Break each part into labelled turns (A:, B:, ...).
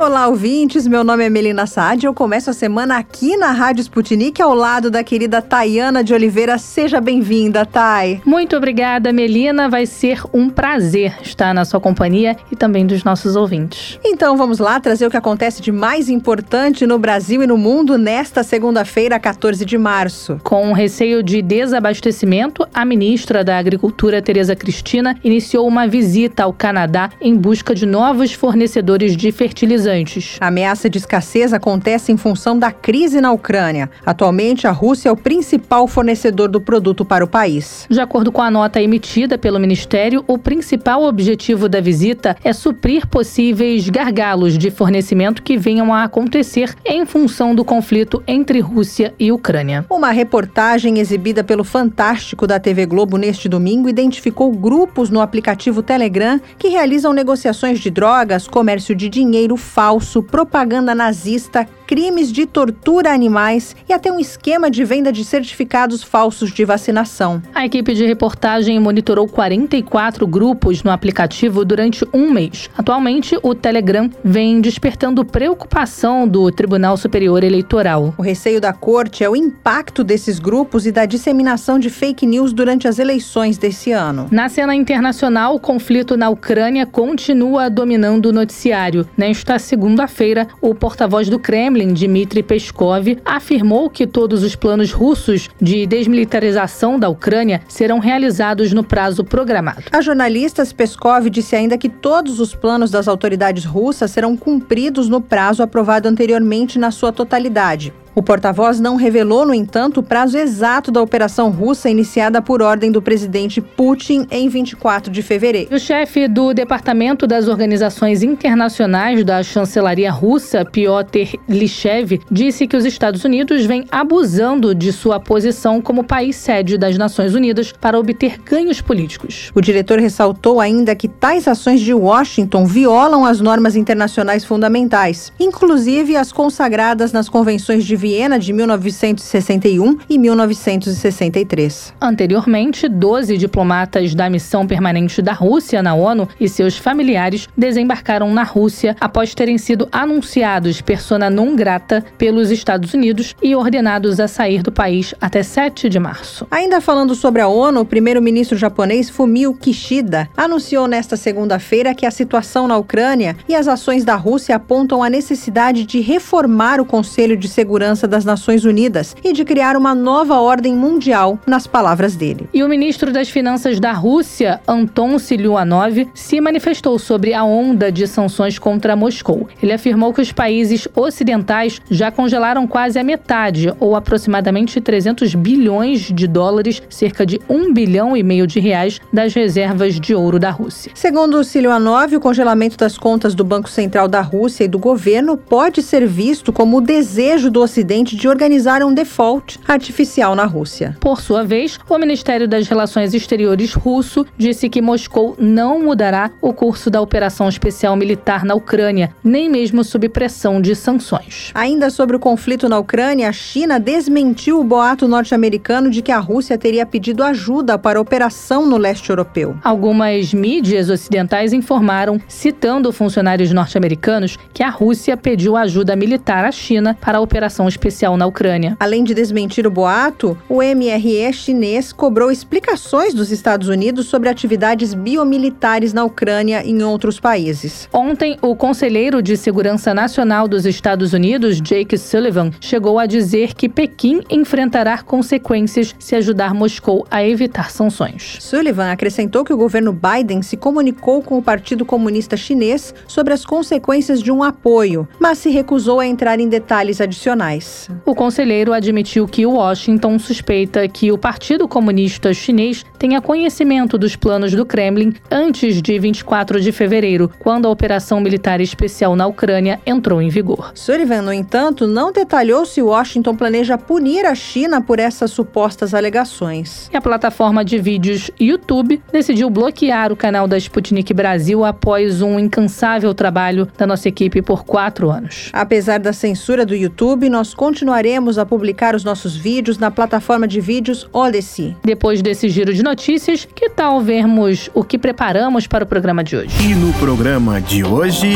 A: Olá, ouvintes. Meu nome é Melina Saad. Eu começo a semana aqui na Rádio Sputnik ao lado da querida Tayana de Oliveira. Seja bem-vinda, Tay.
B: Muito obrigada, Melina. Vai ser um prazer estar na sua companhia e também dos nossos ouvintes.
A: Então vamos lá trazer o que acontece de mais importante no Brasil e no mundo nesta segunda-feira, 14 de março.
B: Com receio de desabastecimento, a ministra da Agricultura, Tereza Cristina, iniciou uma visita ao Canadá em busca de novos fornecedores de fertilizantes
A: a ameaça de escassez acontece em função da crise na Ucrânia. Atualmente, a Rússia é o principal fornecedor do produto para o país.
B: De acordo com a nota emitida pelo Ministério, o principal objetivo da visita é suprir possíveis gargalos de fornecimento que venham a acontecer em função do conflito entre Rússia e Ucrânia.
A: Uma reportagem exibida pelo Fantástico da TV Globo neste domingo identificou grupos no aplicativo Telegram que realizam negociações de drogas, comércio de dinheiro falso, propaganda nazista, crimes de tortura a animais e até um esquema de venda de certificados falsos de vacinação.
B: A equipe de reportagem monitorou 44 grupos no aplicativo durante um mês. Atualmente, o Telegram vem despertando preocupação do Tribunal Superior Eleitoral.
A: O receio da corte é o impacto desses grupos e da disseminação de fake news durante as eleições desse ano.
B: Na cena internacional, o conflito na Ucrânia continua dominando o noticiário. Nesta segunda-feira, o porta-voz do Kremlin, Dmitry Peskov, afirmou que todos os planos russos de desmilitarização da Ucrânia serão realizados no prazo programado.
A: A jornalista Peskov disse ainda que todos os planos das autoridades russas serão cumpridos no prazo aprovado anteriormente na sua totalidade. O porta-voz não revelou, no entanto, o prazo exato da operação russa iniciada por ordem do presidente Putin em 24 de fevereiro.
B: O chefe do Departamento das Organizações Internacionais da chancelaria russa, Piotr Lishev, disse que os Estados Unidos vêm abusando de sua posição como país sede das Nações Unidas para obter ganhos políticos.
A: O diretor ressaltou ainda que tais ações de Washington violam as normas internacionais fundamentais, inclusive as consagradas nas convenções de Viena de 1961 e 1963.
B: Anteriormente, 12 diplomatas da missão permanente da Rússia na ONU e seus familiares desembarcaram na Rússia após terem sido anunciados persona non grata pelos Estados Unidos e ordenados a sair do país até 7 de março.
A: Ainda falando sobre a ONU, o primeiro-ministro japonês Fumio Kishida anunciou nesta segunda-feira que a situação na Ucrânia e as ações da Rússia apontam a necessidade de reformar o Conselho de Segurança Segurança das Nações Unidas e de criar uma nova ordem mundial, nas palavras dele.
B: E o ministro das Finanças da Rússia, Anton Siluanov, se manifestou sobre a onda de sanções contra Moscou. Ele afirmou que os países ocidentais já congelaram quase a metade, ou aproximadamente 300 bilhões de dólares, cerca de 1 bilhão e meio de reais, das reservas de ouro da Rússia.
A: Segundo Siluanov, o congelamento das contas do Banco Central da Rússia e do governo pode ser visto como o desejo do Ocidente Ocidente de organizar um default artificial na Rússia.
B: Por sua vez, o Ministério das Relações Exteriores russo disse que Moscou não mudará o curso da operação especial militar na Ucrânia, nem mesmo sob pressão de sanções.
A: Ainda sobre o conflito na Ucrânia, a China desmentiu o boato norte-americano de que a Rússia teria pedido ajuda para a operação no leste europeu.
B: Algumas mídias ocidentais informaram, citando funcionários norte-americanos, que a Rússia pediu ajuda militar à China para a operação especial na Ucrânia.
A: Além de desmentir o boato, o MRE chinês cobrou explicações dos Estados Unidos sobre atividades biomilitares na Ucrânia e em outros países.
B: Ontem, o conselheiro de Segurança Nacional dos Estados Unidos, Jake Sullivan, chegou a dizer que Pequim enfrentará consequências se ajudar Moscou a evitar sanções.
A: Sullivan acrescentou que o governo Biden se comunicou com o Partido Comunista Chinês sobre as consequências de um apoio, mas se recusou a entrar em detalhes adicionais.
B: O conselheiro admitiu que Washington suspeita que o Partido Comunista Chinês tenha conhecimento dos planos do Kremlin antes de 24 de fevereiro, quando a operação militar especial na Ucrânia entrou em vigor.
A: Sullivan, no entanto, não detalhou se Washington planeja punir a China por essas supostas alegações.
B: E a plataforma de vídeos YouTube decidiu bloquear o canal da Sputnik Brasil após um incansável trabalho da nossa equipe por quatro anos.
A: Apesar da censura do YouTube, nós nós continuaremos a publicar os nossos vídeos na plataforma de vídeos Odyssey.
B: Depois desse giro de notícias, que tal vermos o que preparamos para o programa de hoje?
C: E no programa de hoje.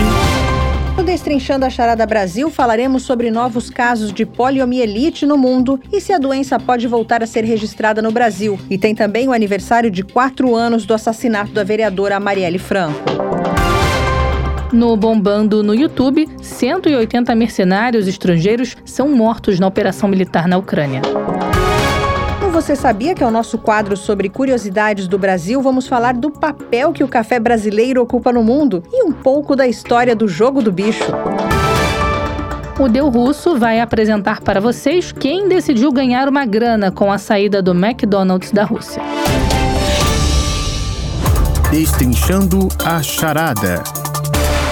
A: No Destrinchando a Charada Brasil, falaremos sobre novos casos de poliomielite no mundo e se a doença pode voltar a ser registrada no Brasil. E tem também o aniversário de quatro anos do assassinato da vereadora Marielle Franco.
B: No Bombando no YouTube, 180 mercenários estrangeiros são mortos na operação militar na Ucrânia.
A: Você Sabia, que é o nosso quadro sobre curiosidades do Brasil, vamos falar do papel que o café brasileiro ocupa no mundo e um pouco da história do jogo do bicho.
B: O Deu Russo vai apresentar para vocês quem decidiu ganhar uma grana com a saída do McDonald's da Rússia.
C: Destrinchando a charada.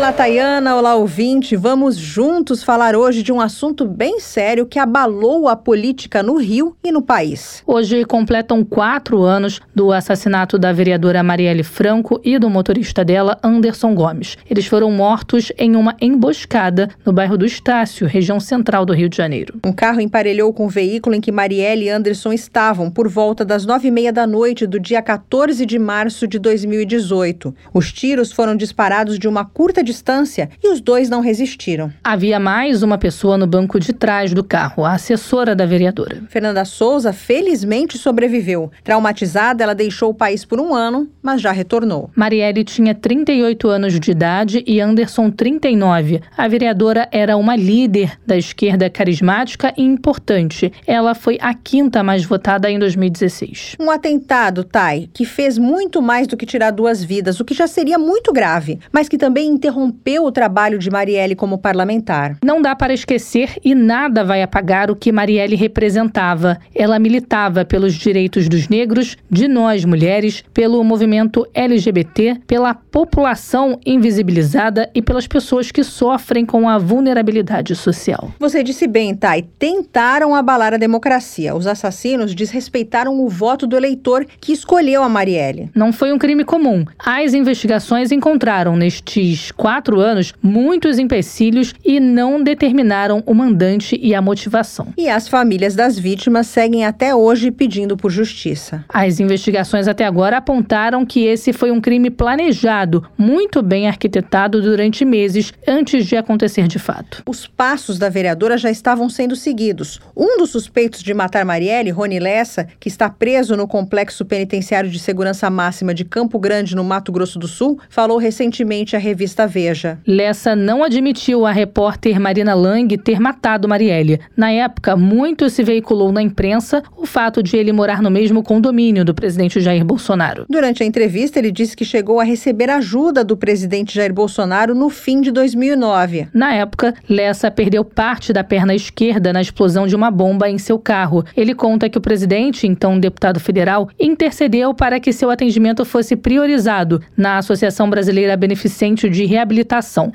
A: Olá, Tayana. Olá, ouvinte. Vamos juntos falar hoje de um assunto bem sério que abalou a política no Rio e no país.
B: Hoje completam quatro anos do assassinato da vereadora Marielle Franco e do motorista dela, Anderson Gomes. Eles foram mortos em uma emboscada no bairro do Estácio, região central do Rio de Janeiro.
A: Um carro emparelhou com o veículo em que Marielle e Anderson estavam por volta das nove e meia da noite do dia 14 de março de 2018. Os tiros foram disparados de uma curta distância e os dois não resistiram.
B: Havia mais uma pessoa no banco de trás do carro, a assessora da vereadora.
A: Fernanda Souza felizmente sobreviveu. Traumatizada, ela deixou o país por um ano, mas já retornou.
B: Marielle tinha 38 anos de idade e Anderson 39. A vereadora era uma líder da esquerda carismática e importante. Ela foi a quinta mais votada em 2016.
A: Um atentado, Tai, que fez muito mais do que tirar duas vidas, o que já seria muito grave, mas que também interrompeu interrompeu o trabalho de Marielle como parlamentar.
B: Não dá para esquecer e nada vai apagar o que Marielle representava. Ela militava pelos direitos dos negros, de nós mulheres, pelo movimento LGBT, pela população invisibilizada e pelas pessoas que sofrem com a vulnerabilidade social.
A: Você disse bem, Thay. Tentaram abalar a democracia. Os assassinos desrespeitaram o voto do eleitor que escolheu a Marielle.
B: Não foi um crime comum. As investigações encontraram nestes quatro anos muitos empecilhos e não determinaram o mandante e a motivação.
A: E as famílias das vítimas seguem até hoje pedindo por justiça.
B: As investigações até agora apontaram que esse foi um crime planejado, muito bem arquitetado durante meses antes de acontecer de fato.
A: Os passos da vereadora já estavam sendo seguidos. Um dos suspeitos de matar Marielle, Rony Lessa, que está preso no complexo penitenciário de segurança máxima de Campo Grande, no Mato Grosso do Sul, falou recentemente à revista Veja.
B: Lessa não admitiu a repórter Marina Lang ter matado Marielle. Na época, muito se veiculou na imprensa o fato de ele morar no mesmo condomínio do presidente Jair Bolsonaro.
A: Durante a entrevista, ele disse que chegou a receber ajuda do presidente Jair Bolsonaro no fim de 2009.
B: Na época, Lessa perdeu parte da perna esquerda na explosão de uma bomba em seu carro. Ele conta que o presidente, então deputado federal, intercedeu para que seu atendimento fosse priorizado na Associação Brasileira Beneficente de reabilitação.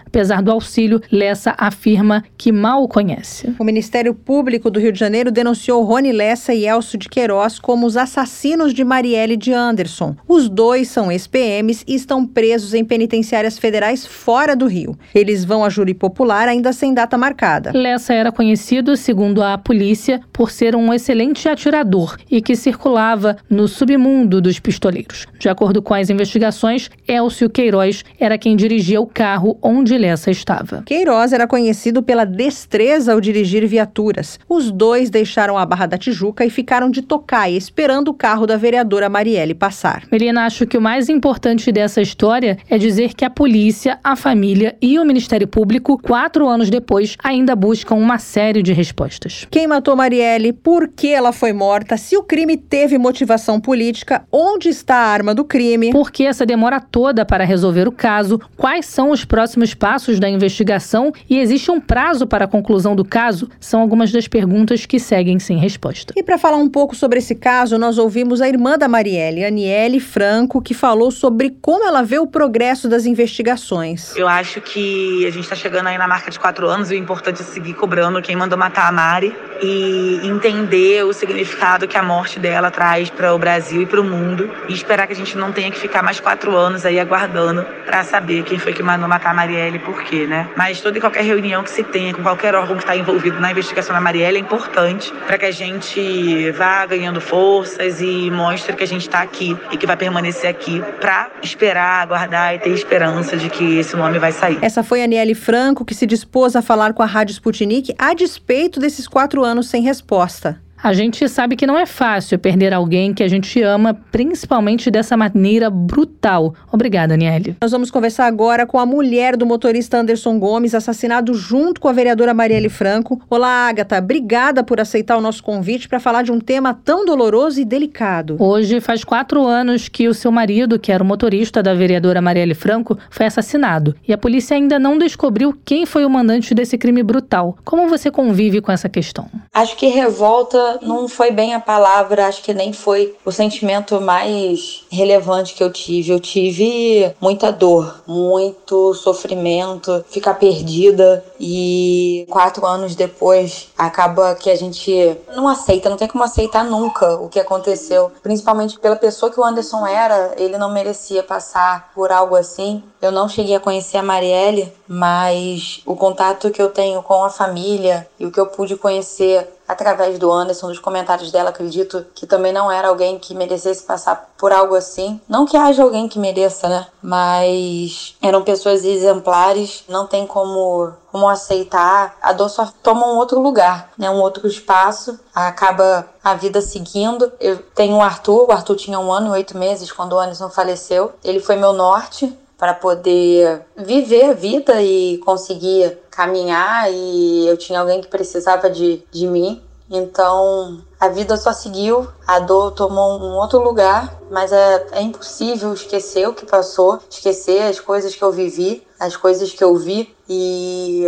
B: Apesar do auxílio, Lessa afirma que mal o conhece.
A: O Ministério Público do Rio de Janeiro denunciou Rony Lessa e Elcio de Queiroz como os assassinos de Marielle de Anderson. Os dois são ex-PMs e estão presos em penitenciárias federais fora do Rio. Eles vão a júri popular ainda sem data marcada.
B: Lessa era conhecido, segundo a polícia, por ser um excelente atirador e que circulava no submundo dos pistoleiros. De acordo com as investigações, Elcio Queiroz era quem dirigia o carro onde Lessa estava.
A: Queiroz era conhecido pela destreza ao dirigir viaturas. Os dois deixaram a Barra da Tijuca e ficaram de tocaia esperando o carro da vereadora Marielle passar.
B: Melina, acho que o mais importante dessa história é dizer que a polícia, a família e o Ministério Público, quatro anos depois, ainda buscam uma série de respostas.
A: Quem matou Marielle? Por que ela foi morta? Se o crime teve motivação política, onde está a arma do crime?
B: Por que essa demora toda para resolver o caso? Quais são são os próximos passos da investigação e existe um prazo para a conclusão do caso? São algumas das perguntas que seguem sem resposta.
A: E para falar um pouco sobre esse caso, nós ouvimos a irmã da Marielle, Aniele Franco, que falou sobre como ela vê o progresso das investigações.
D: Eu acho que a gente está chegando aí na marca de quatro anos e o importante é seguir cobrando quem mandou matar a Mari e entender o significado que a morte dela traz para o Brasil e para o mundo e esperar que a gente não tenha que ficar mais quatro anos aí aguardando para saber quem foi que mandou matar a Marielle por quê, né? Mas toda e qualquer reunião que se tenha com qualquer órgão que está envolvido na investigação da Marielle é importante para que a gente vá ganhando forças e mostre que a gente está aqui e que vai permanecer aqui para esperar, aguardar e ter esperança de que esse nome vai sair.
A: Essa foi a Aniele Franco que se dispôs a falar com a Rádio Sputnik a despeito desses quatro anos sem resposta.
B: A gente sabe que não é fácil perder alguém que a gente ama, principalmente dessa maneira brutal. Obrigada, Aniele.
A: Nós vamos conversar agora com a mulher do motorista Anderson Gomes, assassinado junto com a vereadora Marielle Franco. Olá, Agatha. Obrigada por aceitar o nosso convite para falar de um tema tão doloroso e delicado.
B: Hoje faz quatro anos que o seu marido, que era o motorista da vereadora Marielle Franco, foi assassinado. E a polícia ainda não descobriu quem foi o mandante desse crime brutal. Como você convive com essa questão?
E: Acho que revolta não foi bem a palavra, acho que nem foi o sentimento mais relevante que eu tive. Eu tive muita dor, muito sofrimento, ficar perdida e quatro anos depois acaba que a gente não aceita, não tem como aceitar nunca o que aconteceu, principalmente pela pessoa que o Anderson era, ele não merecia passar por algo assim. Eu não cheguei a conhecer a Marielle, mas o contato que eu tenho com a família e o que eu pude conhecer através do Anderson, dos comentários dela, acredito que também não era alguém que merecesse passar por algo assim. Não que haja alguém que mereça, né? Mas eram pessoas exemplares, não tem como como aceitar. A dor só toma um outro lugar, né? Um outro espaço. Acaba a vida seguindo. Eu tenho o Arthur, o Arthur tinha um ano e oito meses quando o Anderson faleceu. Ele foi meu norte para poder viver a vida e conseguir caminhar e eu tinha alguém que precisava de, de mim. Então a vida só seguiu, a dor tomou um outro lugar, mas é, é impossível esquecer o que passou, esquecer as coisas que eu vivi, as coisas que eu vi e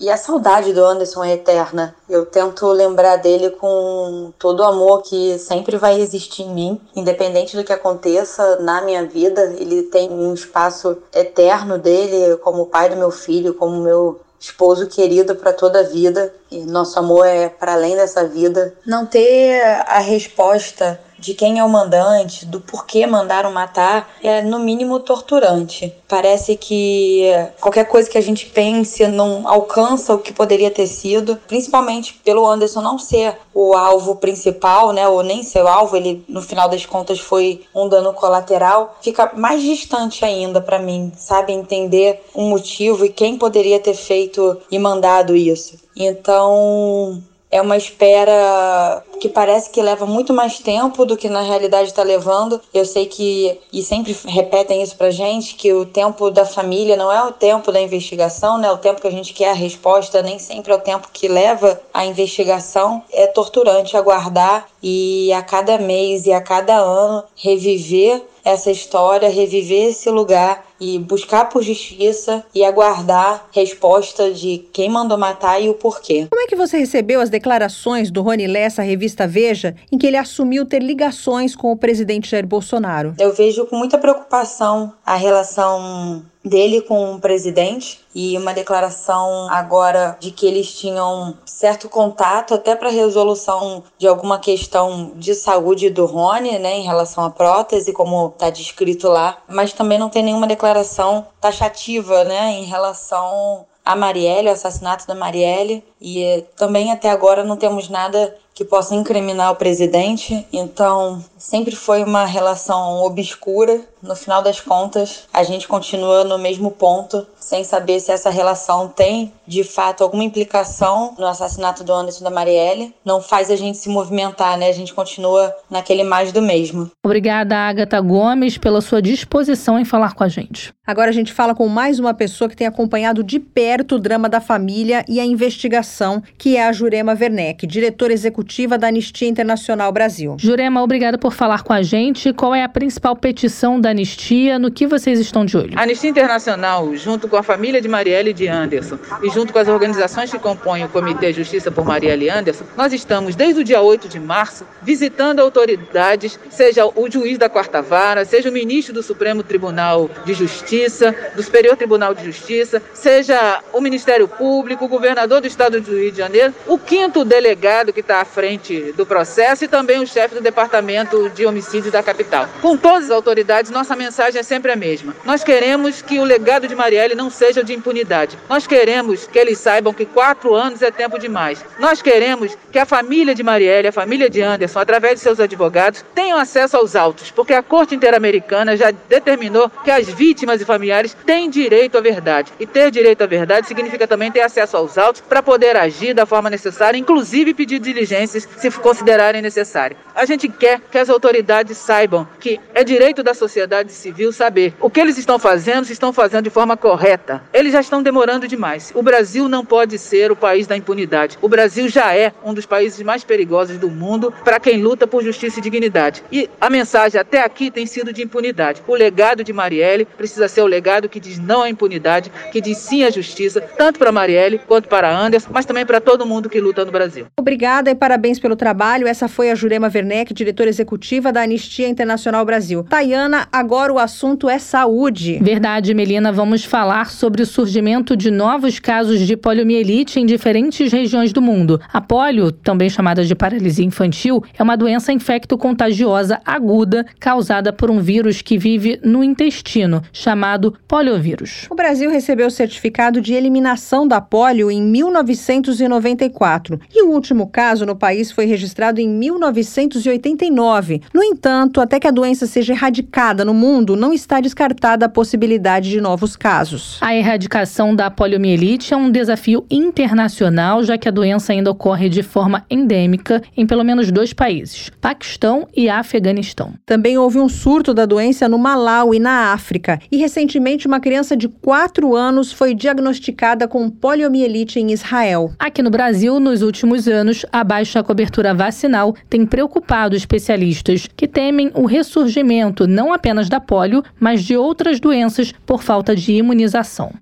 E: e a saudade do Anderson é eterna. Eu tento lembrar dele com todo o amor que sempre vai existir em mim, independente do que aconteça na minha vida. Ele tem um espaço eterno dele como pai do meu filho, como meu esposo querido para toda a vida. E nosso amor é para além dessa vida. Não ter a resposta de quem é o mandante, do porquê mandaram matar, é no mínimo torturante. Parece que qualquer coisa que a gente pense não alcança o que poderia ter sido, principalmente pelo Anderson não ser o alvo principal, né, ou nem ser o alvo, ele no final das contas foi um dano colateral, fica mais distante ainda para mim, sabe, entender o motivo e quem poderia ter feito e mandado isso. Então, é uma espera que parece que leva muito mais tempo do que na realidade está levando. Eu sei que, e sempre repetem isso pra gente, que o tempo da família não é o tempo da investigação, né? O tempo que a gente quer a resposta nem sempre é o tempo que leva a investigação. É torturante aguardar e a cada mês e a cada ano reviver essa história, reviver esse lugar e buscar por justiça e aguardar resposta de quem mandou matar e o porquê.
A: Como é que você recebeu as declarações do Rony Lessa à revista Veja, em que ele assumiu ter ligações com o presidente Jair Bolsonaro?
E: Eu vejo com muita preocupação a relação dele com o presidente e uma declaração agora de que eles tinham certo contato até para resolução de alguma questão de saúde do Rony, né, em relação à prótese, como está descrito lá, mas também não tem nenhuma declaração taxativa, né, em relação a Marielle, o assassinato da Marielle, e também até agora não temos nada que possa incriminar o presidente. Então, sempre foi uma relação obscura. No final das contas, a gente continua no mesmo ponto, sem saber se essa relação tem de fato alguma implicação no assassinato do Anderson da Marielle. Não faz a gente se movimentar, né? A gente continua naquele mais do mesmo.
B: Obrigada, Agatha Gomes, pela sua disposição em falar com a gente.
A: Agora a gente fala com mais uma pessoa que tem acompanhado de perto o drama da família e a investigação, que é a Jurema Werneck, diretora executiva da Anistia Internacional Brasil.
B: Jurema, obrigada por falar com a gente. Qual é a principal petição da Anistia? No que vocês estão de olho?
F: A Anistia Internacional, junto com a família de Marielle de Anderson, e junto com as organizações que compõem o Comitê Justiça por Marielle Anderson, nós estamos, desde o dia 8 de março, visitando autoridades, seja o juiz da Quarta Vara, seja o ministro do Supremo Tribunal de Justiça, do Superior Tribunal de Justiça, seja o Ministério Público, o governador do estado do Rio de Janeiro, o quinto delegado que está à frente do processo e também o chefe do Departamento de Homicídio da capital. Com todas as autoridades, nossa mensagem é sempre a mesma. Nós queremos que o legado de Marielle não seja de impunidade. Nós queremos que eles saibam que quatro anos é tempo demais. Nós queremos que a família de Marielle, a família de Anderson, através de seus advogados, tenham acesso aos autos, porque a Corte Interamericana já determinou que as vítimas e familiares têm direito à verdade. E ter direito à verdade significa também ter acesso aos autos para poder agir da forma necessária, inclusive pedir diligências se considerarem necessárias. A gente quer que as autoridades saibam que é direito da sociedade civil saber o que eles estão fazendo, se estão fazendo de forma correta. Eles já estão demorando demais. O Brasil não pode ser o país da impunidade. O Brasil já é um dos países mais perigosos do mundo para quem luta por justiça e dignidade. E a mensagem até aqui tem sido de impunidade. O legado de Marielle precisa ser o legado que diz não à impunidade, que diz sim à justiça, tanto para Marielle quanto para Anderson, mas também para todo mundo que luta no Brasil.
A: Obrigada e parabéns pelo trabalho. Essa foi a Jurema Werneck, diretora executiva da Anistia Internacional Brasil. Tayana, agora o assunto é saúde.
B: Verdade, Melina. Vamos falar sobre o surgimento de novos casos de poliomielite em diferentes regiões do mundo. A polio, também chamada de paralisia infantil, é uma doença infecto-contagiosa aguda causada por um vírus que vive no intestino, chamado poliovírus.
A: O Brasil recebeu o certificado de eliminação da polio em 1994 e o último caso no país foi registrado em 1989. No entanto, até que a doença seja erradicada no mundo, não está descartada a possibilidade de novos casos.
B: A erradicação da poliomielite é um desafio internacional, já que a doença ainda ocorre de forma endêmica em pelo menos dois países, Paquistão e Afeganistão.
A: Também houve um surto da doença no Malau e na África, e recentemente uma criança de 4 anos foi diagnosticada com poliomielite em Israel.
B: Aqui no Brasil, nos últimos anos, a baixa cobertura vacinal tem preocupado especialistas que temem o ressurgimento não apenas da polio, mas de outras doenças por falta de imunização.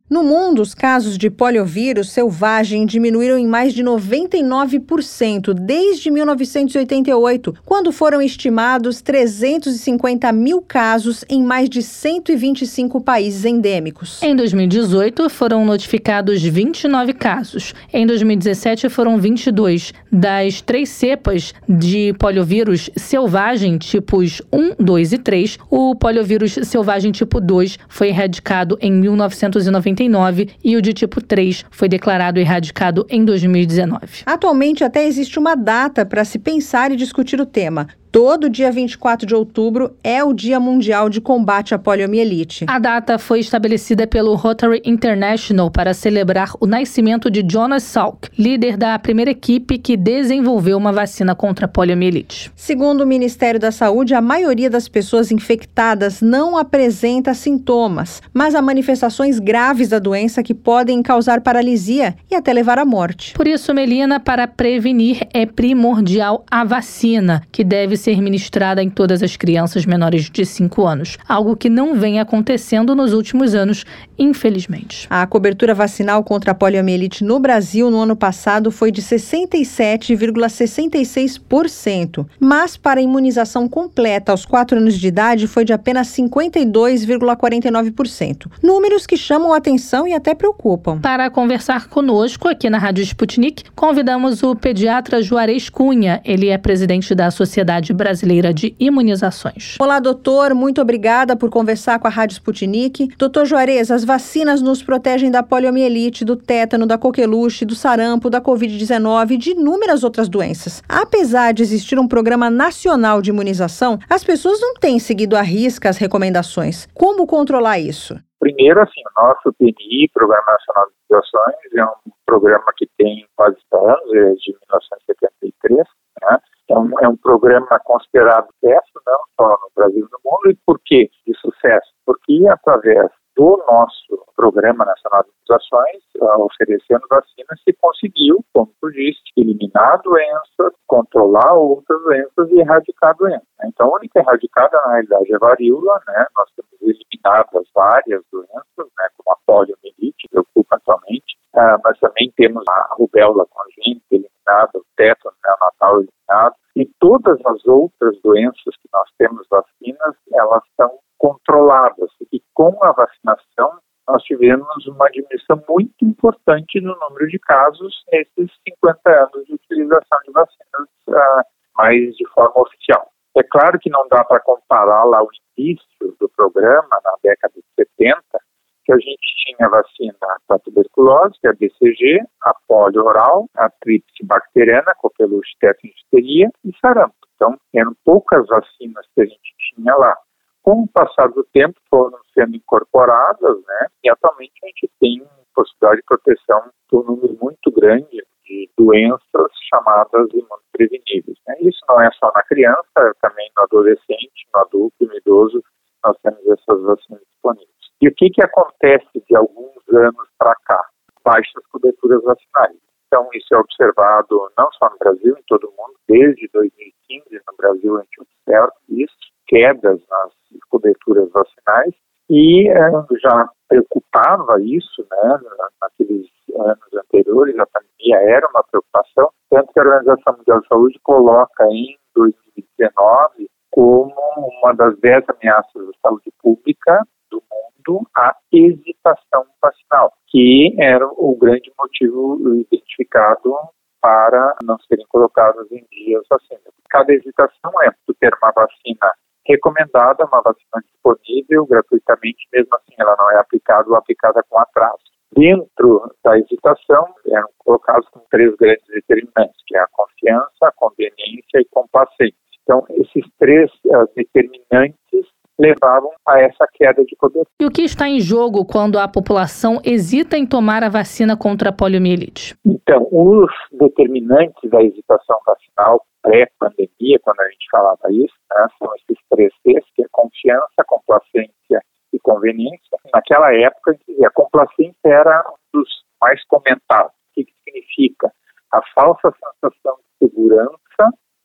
A: No mundo, os casos de poliovírus selvagem diminuíram em mais de 99% desde 1988, quando foram estimados 350 mil casos em mais de 125 países endêmicos.
B: Em 2018, foram notificados 29 casos. Em 2017, foram 22. Das três cepas de poliovírus selvagem, tipos 1, 2 e 3, o poliovírus selvagem tipo 2 foi erradicado em 1999 e o de tipo 3 foi declarado erradicado em 2019.
A: Atualmente, até existe uma data para se pensar e discutir o tema. Todo dia 24 de outubro é o Dia Mundial de Combate à Poliomielite.
B: A data foi estabelecida pelo Rotary International para celebrar o nascimento de Jonas Salk, líder da primeira equipe que desenvolveu uma vacina contra a poliomielite.
A: Segundo o Ministério da Saúde, a maioria das pessoas infectadas não apresenta sintomas, mas há manifestações graves da doença que podem causar paralisia e até levar à morte.
B: Por isso, Melina, para prevenir é primordial a vacina, que deve ser ministrada em todas as crianças menores de 5 anos, algo que não vem acontecendo nos últimos anos, infelizmente.
A: A cobertura vacinal contra a poliomielite no Brasil no ano passado foi de 67,66%, mas para a imunização completa aos 4 anos de idade foi de apenas 52,49%. Números que chamam a atenção e até preocupam.
B: Para conversar conosco aqui na Rádio Sputnik, convidamos o pediatra Juarez Cunha. Ele é presidente da Sociedade Brasileira de Imunizações.
A: Olá, doutor. Muito obrigada por conversar com a Rádio Sputnik. Doutor Juarez, as vacinas nos protegem da poliomielite, do tétano, da coqueluche, do sarampo, da Covid-19 e de inúmeras outras doenças. Apesar de existir um programa nacional de imunização, as pessoas não têm seguido à risca as recomendações. Como controlar isso?
G: Primeiro, assim, o nosso PNI, Programa Nacional de Imunizações, é um programa que tem quase 10 anos, é de 1973, né? É um, é um programa considerado sucesso, não só no Brasil e no mundo. E por que de sucesso? Porque através do nosso Programa Nacional de Imunizações, uh, oferecendo vacinas, se conseguiu, como tu disse, eliminar doenças, controlar outras doenças e erradicar doenças. Então, a única erradicada, na realidade, é a varíola, né? Nós temos eliminado várias doenças, né? Como a poliomielite, que preocupa atualmente, uh, mas também temos a rubéola congênita eliminada, o tétano neonatal eliminado, e todas as outras doenças que nós temos vacinas, elas são controladas. E com a vacinação, nós tivemos uma diminuição muito importante no número de casos nesses 50 anos de utilização de vacinas, uh, mais de forma oficial. É claro que não dá para comparar lá o início do programa, na década de 70, que a gente tinha vacina para tuberculose, que é a BCG, a polio oral, a tríplice bacteriana, coqueluche, tetanus, e sarampo. Então, eram poucas vacinas que a gente tinha lá com o passar do tempo foram sendo incorporadas, né? E atualmente a gente tem possibilidade de proteção por um número muito grande de doenças chamadas imunopreveníveis. Né? Isso não é só na criança, é também no adolescente, no adulto e no idoso, nós temos essas vacinas disponíveis. E o que, que acontece de alguns anos para cá? Baixas coberturas vacinais. Então, isso é observado não só no Brasil, em todo o mundo, desde 2015 no Brasil a gente observa isso, quedas nas coberturas vacinais e é, já preocupava isso, né, naqueles anos anteriores, a pandemia era uma preocupação, tanto que a Organização Mundial de Saúde coloca em 2019 como uma das dez ameaças da saúde pública do mundo a hesitação vacinal, que era o grande motivo identificado para não serem colocadas em dia as vacinas. Cada hesitação é tu ter uma vacina recomendada, uma vacina disponível gratuitamente, mesmo assim ela não é aplicada ou aplicada com atraso. Dentro da hesitação, eram colocados com três grandes determinantes, que é a confiança, a conveniência e complacência. Então, esses três determinantes levavam a essa queda de poder.
B: E o que está em jogo quando a população hesita em tomar a vacina contra a poliomielite?
G: Então, os determinantes da hesitação vacinal pré-pandemia, quando a gente falava isso, né, são esses três Cs, que é confiança, complacência e conveniência. Naquela época, a complacência era um dos mais comentados. O que, que significa? A falsa sensação de segurança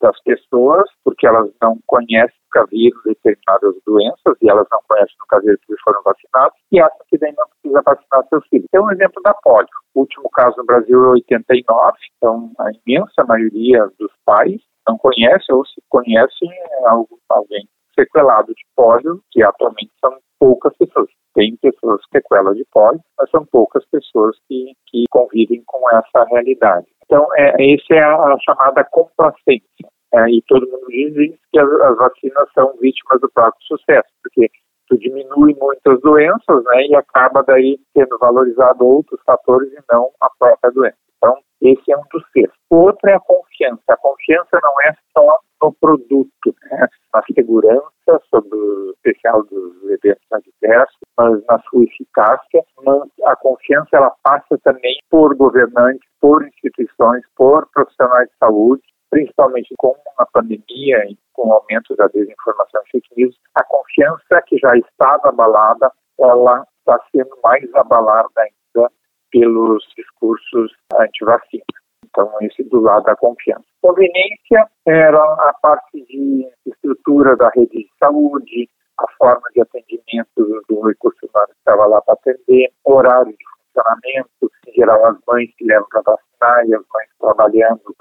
G: das pessoas, porque elas não conhecem, nunca viram determinadas doenças e elas não conhecem, nunca viram que foram vacinados e acham que daí não precisa vacinar seus filhos. Tem um exemplo da polio. O último caso no Brasil é 89, então a imensa maioria dos pais não conhece ou se conhecem é alguém sequelado de polio, que atualmente são poucas pessoas. Tem pessoas sequelas de polio, mas são poucas pessoas que, que convivem com essa realidade. Então, é, essa é a, a chamada complacência. É, e todo mundo diz que as, as, vacinas são vítimas do próprio sucesso, porque tu diminui muitas doenças né, e acaba daí sendo valorizado outros fatores e não a própria doença. Então, esse é um dos. O outro é a confiança. A confiança não é só no produto, né, na segurança, sobre o especial dos eventos adversos, mas na sua eficácia. Mas a confiança ela passa também por governantes, por instituições, por profissionais de saúde, principalmente com a pandemia e com o aumento da desinformação e fake news, a confiança que já estava abalada, ela está sendo mais abalada ainda pelos discursos anti-vacina. Então, esse do lado da confiança. Conveniência era a parte de estrutura da rede de saúde, a forma de atendimento do recurso humano que estava lá para atender, horário de funcionamento, em geral as mães que levam para vacinar e as mães trabalhando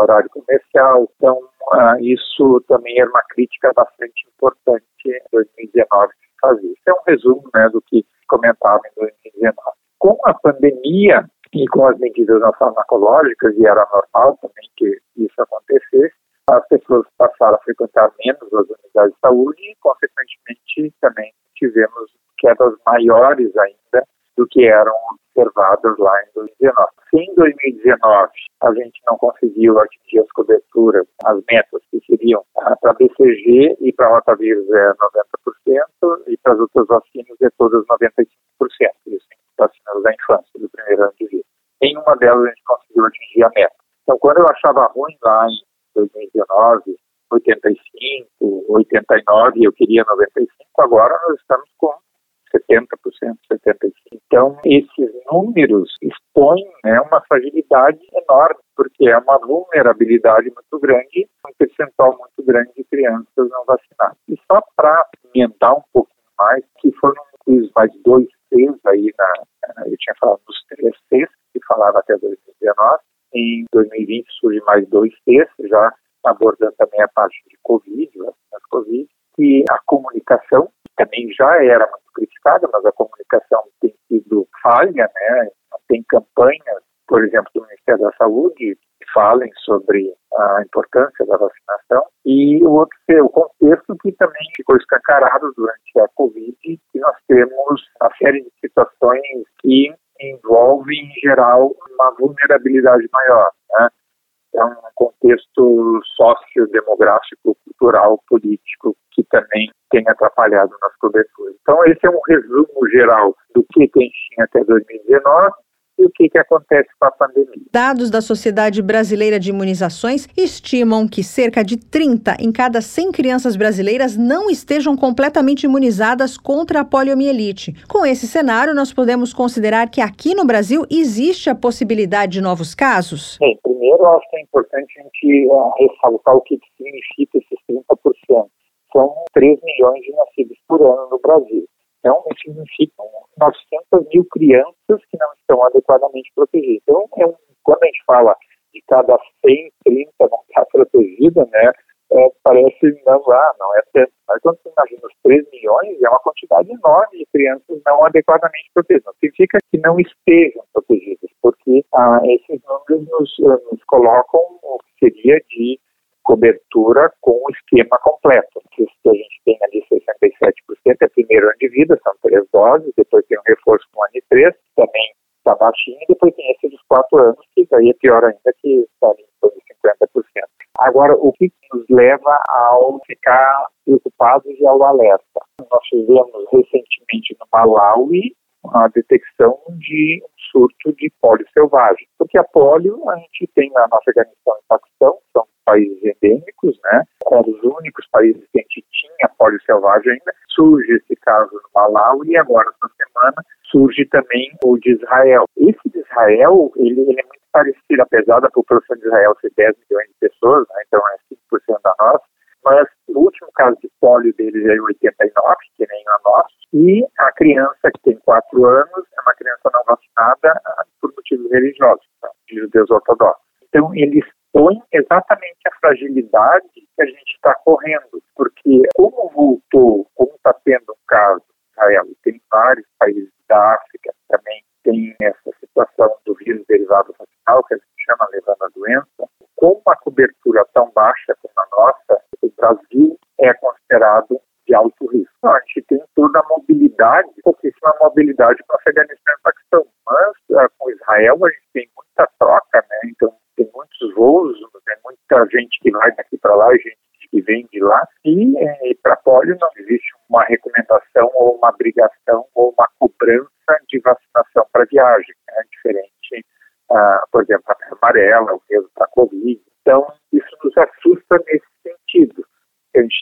G: horário comercial. Então, uh, isso também era uma crítica bastante importante em 2019 fazer. Isso é um resumo né, do que comentava em 2019. Com a pandemia e com as medidas farmacológicas, e era normal também que isso acontecesse, as pessoas passaram a frequentar menos as unidades de saúde e, consequentemente, também tivemos quedas maiores ainda do que eram observadas lá em 2019. Se em 2019 a gente não conseguiu atingir as coberturas, as metas que seriam para BCG e para rotavírus é 90% e para as outras vacinas é todas 95%. Isso vacinas da infância, do primeiro ano de vida. Em uma delas a gente conseguiu atingir a meta. Então, quando eu achava ruim lá em 2019, 85, 89, eu queria 95, agora nós estamos com 70%, 75%. Então, esses números expõem né, uma fragilidade enorme, porque é uma vulnerabilidade muito grande, um percentual muito grande de crianças não vacinadas. E só para emendar um pouquinho mais, que foram incluídos mais dois Cs aí, na, eu tinha falado dos três Cs, que falava até 2019, em 2020 surge mais dois Cs, já abordando também a parte de Covid, vacinas Covid, e a comunicação também já era muito criticada, mas a comunicação falha, né? Tem campanhas, por exemplo, do Ministério da Saúde que falem sobre a importância da vacinação e o outro é o contexto que também ficou escancarado durante a Covid, que nós temos uma série de situações que envolvem, em geral, uma vulnerabilidade maior. Né? É um contexto sociodemográfico, cultural, político que também tem atrapalhado nas coberturas. Então, esse é um resumo geral do que a gente tinha até 2019 e o que, que acontece com a pandemia.
A: Dados da Sociedade Brasileira de Imunizações estimam que cerca de 30 em cada 100 crianças brasileiras não estejam completamente imunizadas contra a poliomielite. Com esse cenário, nós podemos considerar que aqui no Brasil existe a possibilidade de novos casos?
G: Bem, primeiro, eu acho que é importante a gente uh, ressaltar o que significa esses 30%. São 3 milhões de nascidos por ano no Brasil. Então, isso significa 900 mil crianças que não estão adequadamente protegidas. Então, é um, quando a gente fala de cada 100, 30 não está protegida, né, é, parece não, ah, não é tanto. Mas quando você imagina os 3 milhões, é uma quantidade enorme de crianças não adequadamente protegidas. Não significa que não estejam protegidas, porque ah, esses números nos, nos colocam o que seria de cobertura com o esquema completo. Que a gente tem ali 67% é primeiro ano de vida, são três doses, depois tem um reforço com ano e três, também está baixinho, e depois tem esse dos quatro anos, que daí é pior ainda, que está ali em torno de 50%. Agora, o que nos leva ao ficar preocupados e ao alerta? Nós fizemos recentemente no Malawi a detecção de um surto de pólio selvagem. Porque a pólio a gente tem na nossa Afeganistão e Paquistão, são países endêmicos, né? Eram os únicos países que a gente pólio selvagem ainda. Surge esse caso no Malawi e agora, essa semana, surge também o de Israel. Esse de Israel, ele, ele é muito parecido, apesar da população de Israel ser 10 milhões de pessoas, né? então é 5% da nossa, mas o último caso de pólio deles é em 89, que nem a nossa, e a criança que tem 4 anos é uma criança não vacinada ah, por motivos religiosos, tá? de judeus ortodoxos. Então, eles põem exatamente a fragilidade que a gente está correndo, porque como voltou, como está tendo um caso Israel, tem vários países da África também tem essa situação do vírus derivado vacinal, que a gente chama levando a doença, com uma cobertura tão baixa como a nossa, o Brasil é considerado de alto risco. Então, a gente tem toda a mobilidade, pouquíssima mobilidade para o Afeganistão e Paquistão, mas uh, com Israel a gente tem muita troca, né? Então tem muitos voos, tem muita gente que vai daqui para lá, gente que vem de lá, e, eh, para polio não existe uma recomendação ou uma obrigação ou uma cobrança de vacinação para viagem, é né? diferente, uh, por exemplo, a amarela, ou mesmo para Covid. Então, isso nos assusta nesse a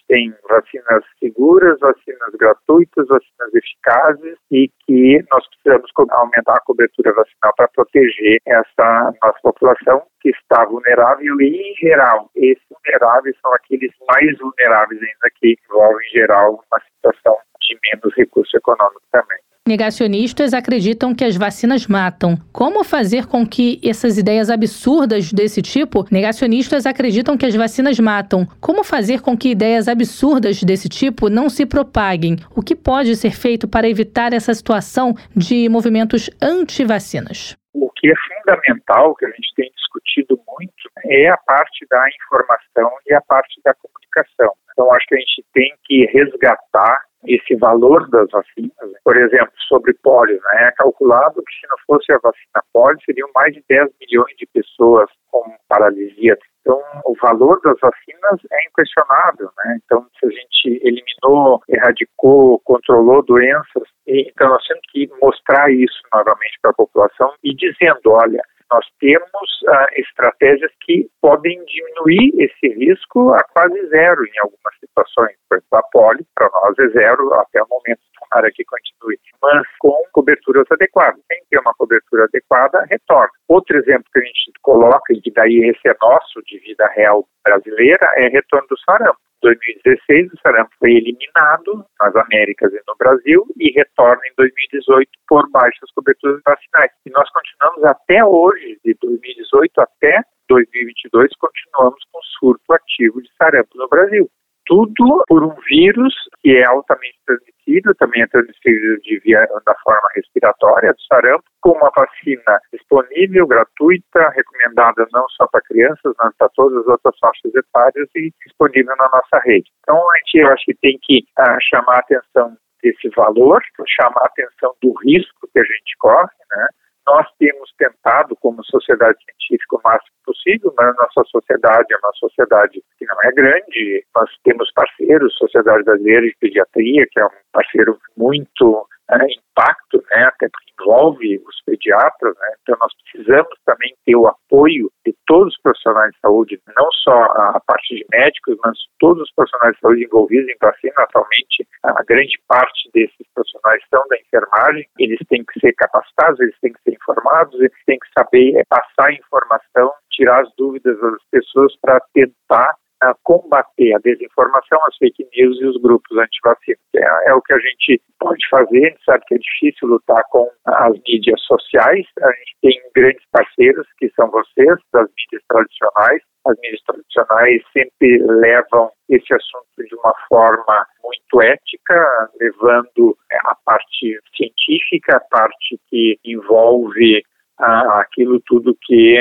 G: tem vacinas seguras, vacinas gratuitas, vacinas eficazes e que nós precisamos aumentar a cobertura vacinal para proteger essa nossa população que está vulnerável e, em geral, esses vulneráveis são aqueles mais vulneráveis ainda que envolvem, em geral, uma situação de menos recurso econômico também.
B: Negacionistas acreditam que as vacinas matam. Como fazer com que essas ideias absurdas desse tipo? Negacionistas acreditam que as vacinas matam. Como fazer com que ideias absurdas desse tipo não se propaguem? O que pode ser feito para evitar essa situação de movimentos anti-vacinas?
G: O que é fundamental, que a gente tem discutido muito, é a parte da informação e a parte da comunicação. Então, acho que a gente tem que resgatar esse valor das vacinas. Por exemplo, sobre pólio, né? é calculado que se não fosse a vacina pólio, seriam mais de 10 milhões de pessoas com paralisia. Então, o valor das vacinas é inquestionável, né? Então, se a gente eliminou, erradicou, controlou doenças, então nós temos que mostrar isso novamente para a população e dizendo, olha, nós temos ah, estratégias que podem diminuir esse risco a quase zero em algumas situações. Por exemplo, a poli, para nós, é zero até o momento. para que continue, mas com coberturas adequadas. Sem ter uma cobertura adequada, retorna. Outro exemplo que a gente coloca, e que daí esse é nosso de vida real brasileira, é retorno do sarampo. 2016, o sarampo foi eliminado nas Américas e no Brasil e retorna em 2018 por baixas coberturas vacinais. E nós continuamos até hoje, de 2018 até 2022, continuamos com surto ativo de sarampo no Brasil. Tudo por um vírus que é altamente transmissível, também é transmissível de via, da forma respiratória, do sarampo, com uma vacina disponível, gratuita, recomendada não só para crianças, mas para todas as outras faixas etárias e disponível na nossa rede. Então, a gente, eu acho que tem que uh, chamar a atenção desse valor, chamar a atenção do risco que a gente corre, né? Nós temos tentado, como sociedade científica, o máximo possível, mas a nossa sociedade é uma sociedade que não é grande. Nós temos parceiros, Sociedade Brasileira de Pediatria, que é um parceiro muito é, impacto, né, até porque envolve os pediatras, né, então nós precisamos também ter o apoio de todos os profissionais de saúde, não só a parte de médicos, mas todos os profissionais de saúde envolvidos em vacina. Atualmente, a grande parte desses profissionais são da enfermagem, eles têm que ser capacitados, eles têm que ser informados, eles têm que saber passar informação, tirar as dúvidas das pessoas para tentar a combater a desinformação, as fake news e os grupos antivacina. É, é o que a gente pode fazer, a gente sabe que é difícil lutar com as mídias sociais, a gente tem grandes parceiros que são vocês, das mídias tradicionais, as mídias tradicionais sempre levam esse assunto de uma forma muito ética, levando é, a parte científica, a parte que envolve aquilo tudo que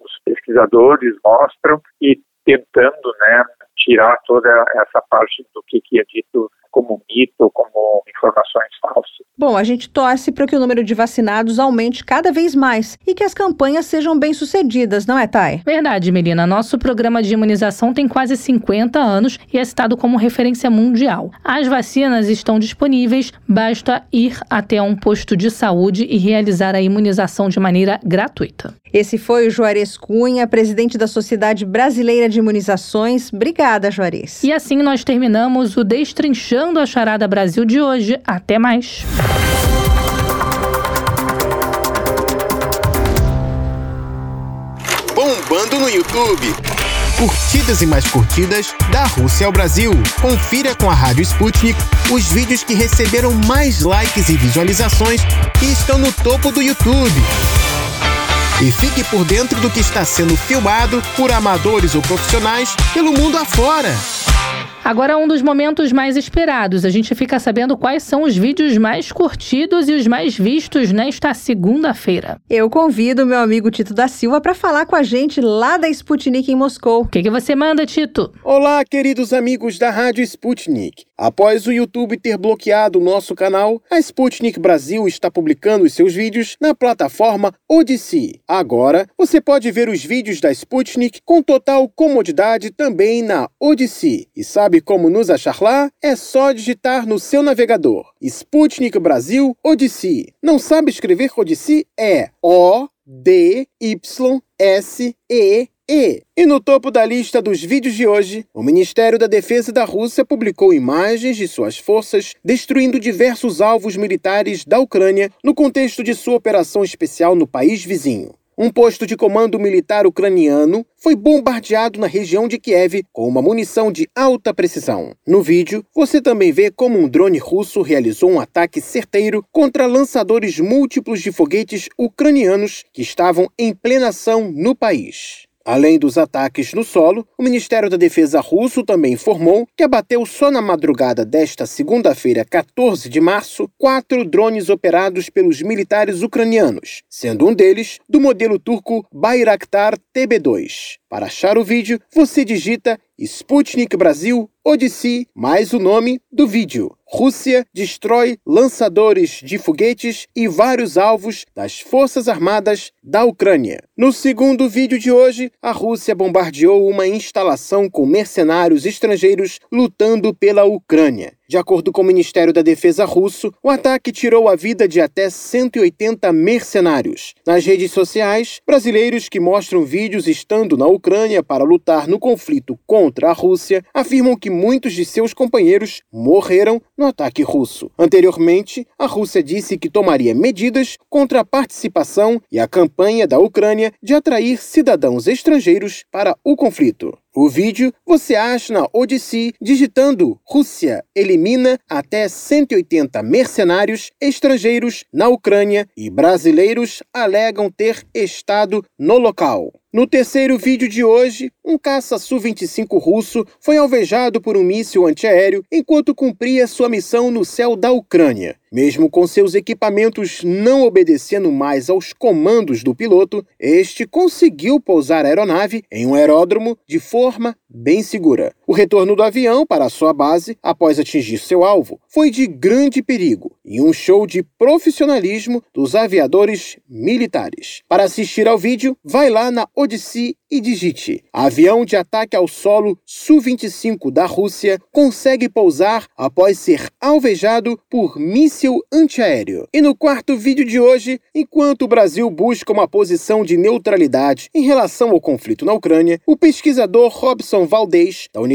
G: os pesquisadores mostram e tentando né, tirar toda essa parte do que, que é dito como mito, como informações falsas.
A: Bom, a gente torce para que o número de vacinados aumente cada vez mais e que as campanhas sejam bem sucedidas, não é, Thay?
B: Verdade, Melina. Nosso programa de imunização tem quase 50 anos e é citado como referência mundial. As vacinas estão disponíveis, basta ir até um posto de saúde e realizar a imunização de maneira gratuita.
A: Esse foi o Juarez Cunha, presidente da Sociedade Brasileira de Imunizações. Obrigada, Juarez.
B: E assim nós terminamos o Destrinchando a Charada Brasil de hoje. Até mais.
C: Bombando no YouTube. Curtidas e mais curtidas da Rússia ao Brasil. Confira com a Rádio Sputnik os vídeos que receberam mais likes e visualizações e estão no topo do YouTube e fique por dentro do que está sendo filmado por amadores ou profissionais pelo mundo afora.
B: Agora, um dos momentos mais esperados. A gente fica sabendo quais são os vídeos mais curtidos e os mais vistos nesta segunda-feira.
A: Eu convido meu amigo Tito da Silva para falar com a gente lá da Sputnik em Moscou.
B: O que, que você manda, Tito?
C: Olá, queridos amigos da Rádio Sputnik. Após o YouTube ter bloqueado o nosso canal, a Sputnik Brasil está publicando os seus vídeos na plataforma Odyssey. Agora, você pode ver os vídeos da Sputnik com total comodidade também na Odyssey. E sabe como nos achar lá? É só digitar no seu navegador Sputnik Brasil Odyssey. Não sabe escrever Odyssey? É O D Y S E e, e no topo da lista dos vídeos de hoje, o Ministério da Defesa da Rússia publicou imagens de suas forças destruindo diversos alvos militares da Ucrânia no contexto de sua operação especial no país vizinho. Um posto de comando militar ucraniano foi bombardeado na região de Kiev com uma munição de alta precisão. No vídeo, você também vê como um drone russo realizou um ataque certeiro contra lançadores múltiplos de foguetes ucranianos que estavam em plena ação no país. Além dos ataques no solo, o Ministério da Defesa russo também informou que abateu só na madrugada desta segunda-feira, 14 de março, quatro drones operados pelos militares ucranianos, sendo um deles do modelo turco Bayraktar TB2. Para achar o vídeo, você digita Sputnik Brasil Odyssey mais o nome do vídeo. Rússia destrói lançadores de foguetes e vários alvos das Forças Armadas da Ucrânia. No segundo vídeo de hoje, a Rússia bombardeou uma instalação com mercenários estrangeiros lutando pela Ucrânia. De acordo com o Ministério da Defesa russo, o ataque tirou a vida de até 180 mercenários. Nas redes sociais, brasileiros que mostram vídeos estando na Ucrânia para lutar no conflito contra a Rússia afirmam que muitos de seus companheiros morreram no ataque russo. Anteriormente, a Rússia disse que tomaria medidas contra a participação e a campanha da Ucrânia de atrair cidadãos estrangeiros para o conflito. O vídeo você acha na Odyssey digitando Rússia elimina até 180 mercenários estrangeiros na Ucrânia e brasileiros alegam ter estado no local. No terceiro vídeo de hoje, um caça Su-25 russo foi alvejado por um míssil antiaéreo enquanto cumpria sua missão no céu da Ucrânia. Mesmo com seus equipamentos não obedecendo mais aos comandos do piloto, este conseguiu pousar a aeronave em um aeródromo de forma bem segura. O retorno do avião para sua base, após atingir seu alvo, foi de grande perigo e um show de profissionalismo dos aviadores militares. Para assistir ao vídeo, vai lá na Odyssey e digite: Avião de ataque ao solo Su-25 da Rússia consegue pousar após ser alvejado por míssil antiaéreo. E no quarto vídeo de hoje, enquanto o Brasil busca uma posição de neutralidade em relação ao conflito na Ucrânia, o pesquisador Robson Valdez, da Universidade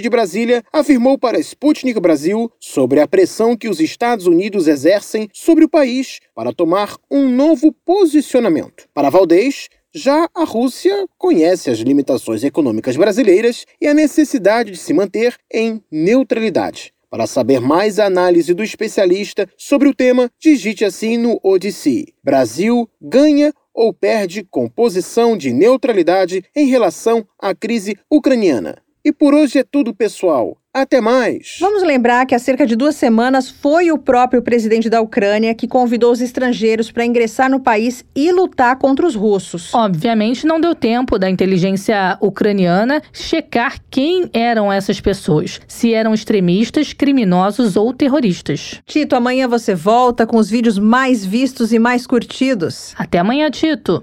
C: de Brasília, afirmou para Sputnik Brasil sobre a pressão que os Estados Unidos exercem sobre o país para tomar um novo posicionamento. Para Valdez, já a Rússia conhece as limitações econômicas brasileiras e a necessidade de se manter em neutralidade. Para saber mais a análise do especialista sobre o tema, digite assim no Odyssey: Brasil ganha ou perde com posição de neutralidade em relação à crise ucraniana. E por hoje é tudo, pessoal. Até mais!
A: Vamos lembrar que há cerca de duas semanas foi o próprio presidente da Ucrânia que convidou os estrangeiros para ingressar no país e lutar contra os russos.
B: Obviamente, não deu tempo da inteligência ucraniana checar quem eram essas pessoas, se eram extremistas, criminosos ou terroristas.
A: Tito, amanhã você volta com os vídeos mais vistos e mais curtidos.
B: Até amanhã, Tito!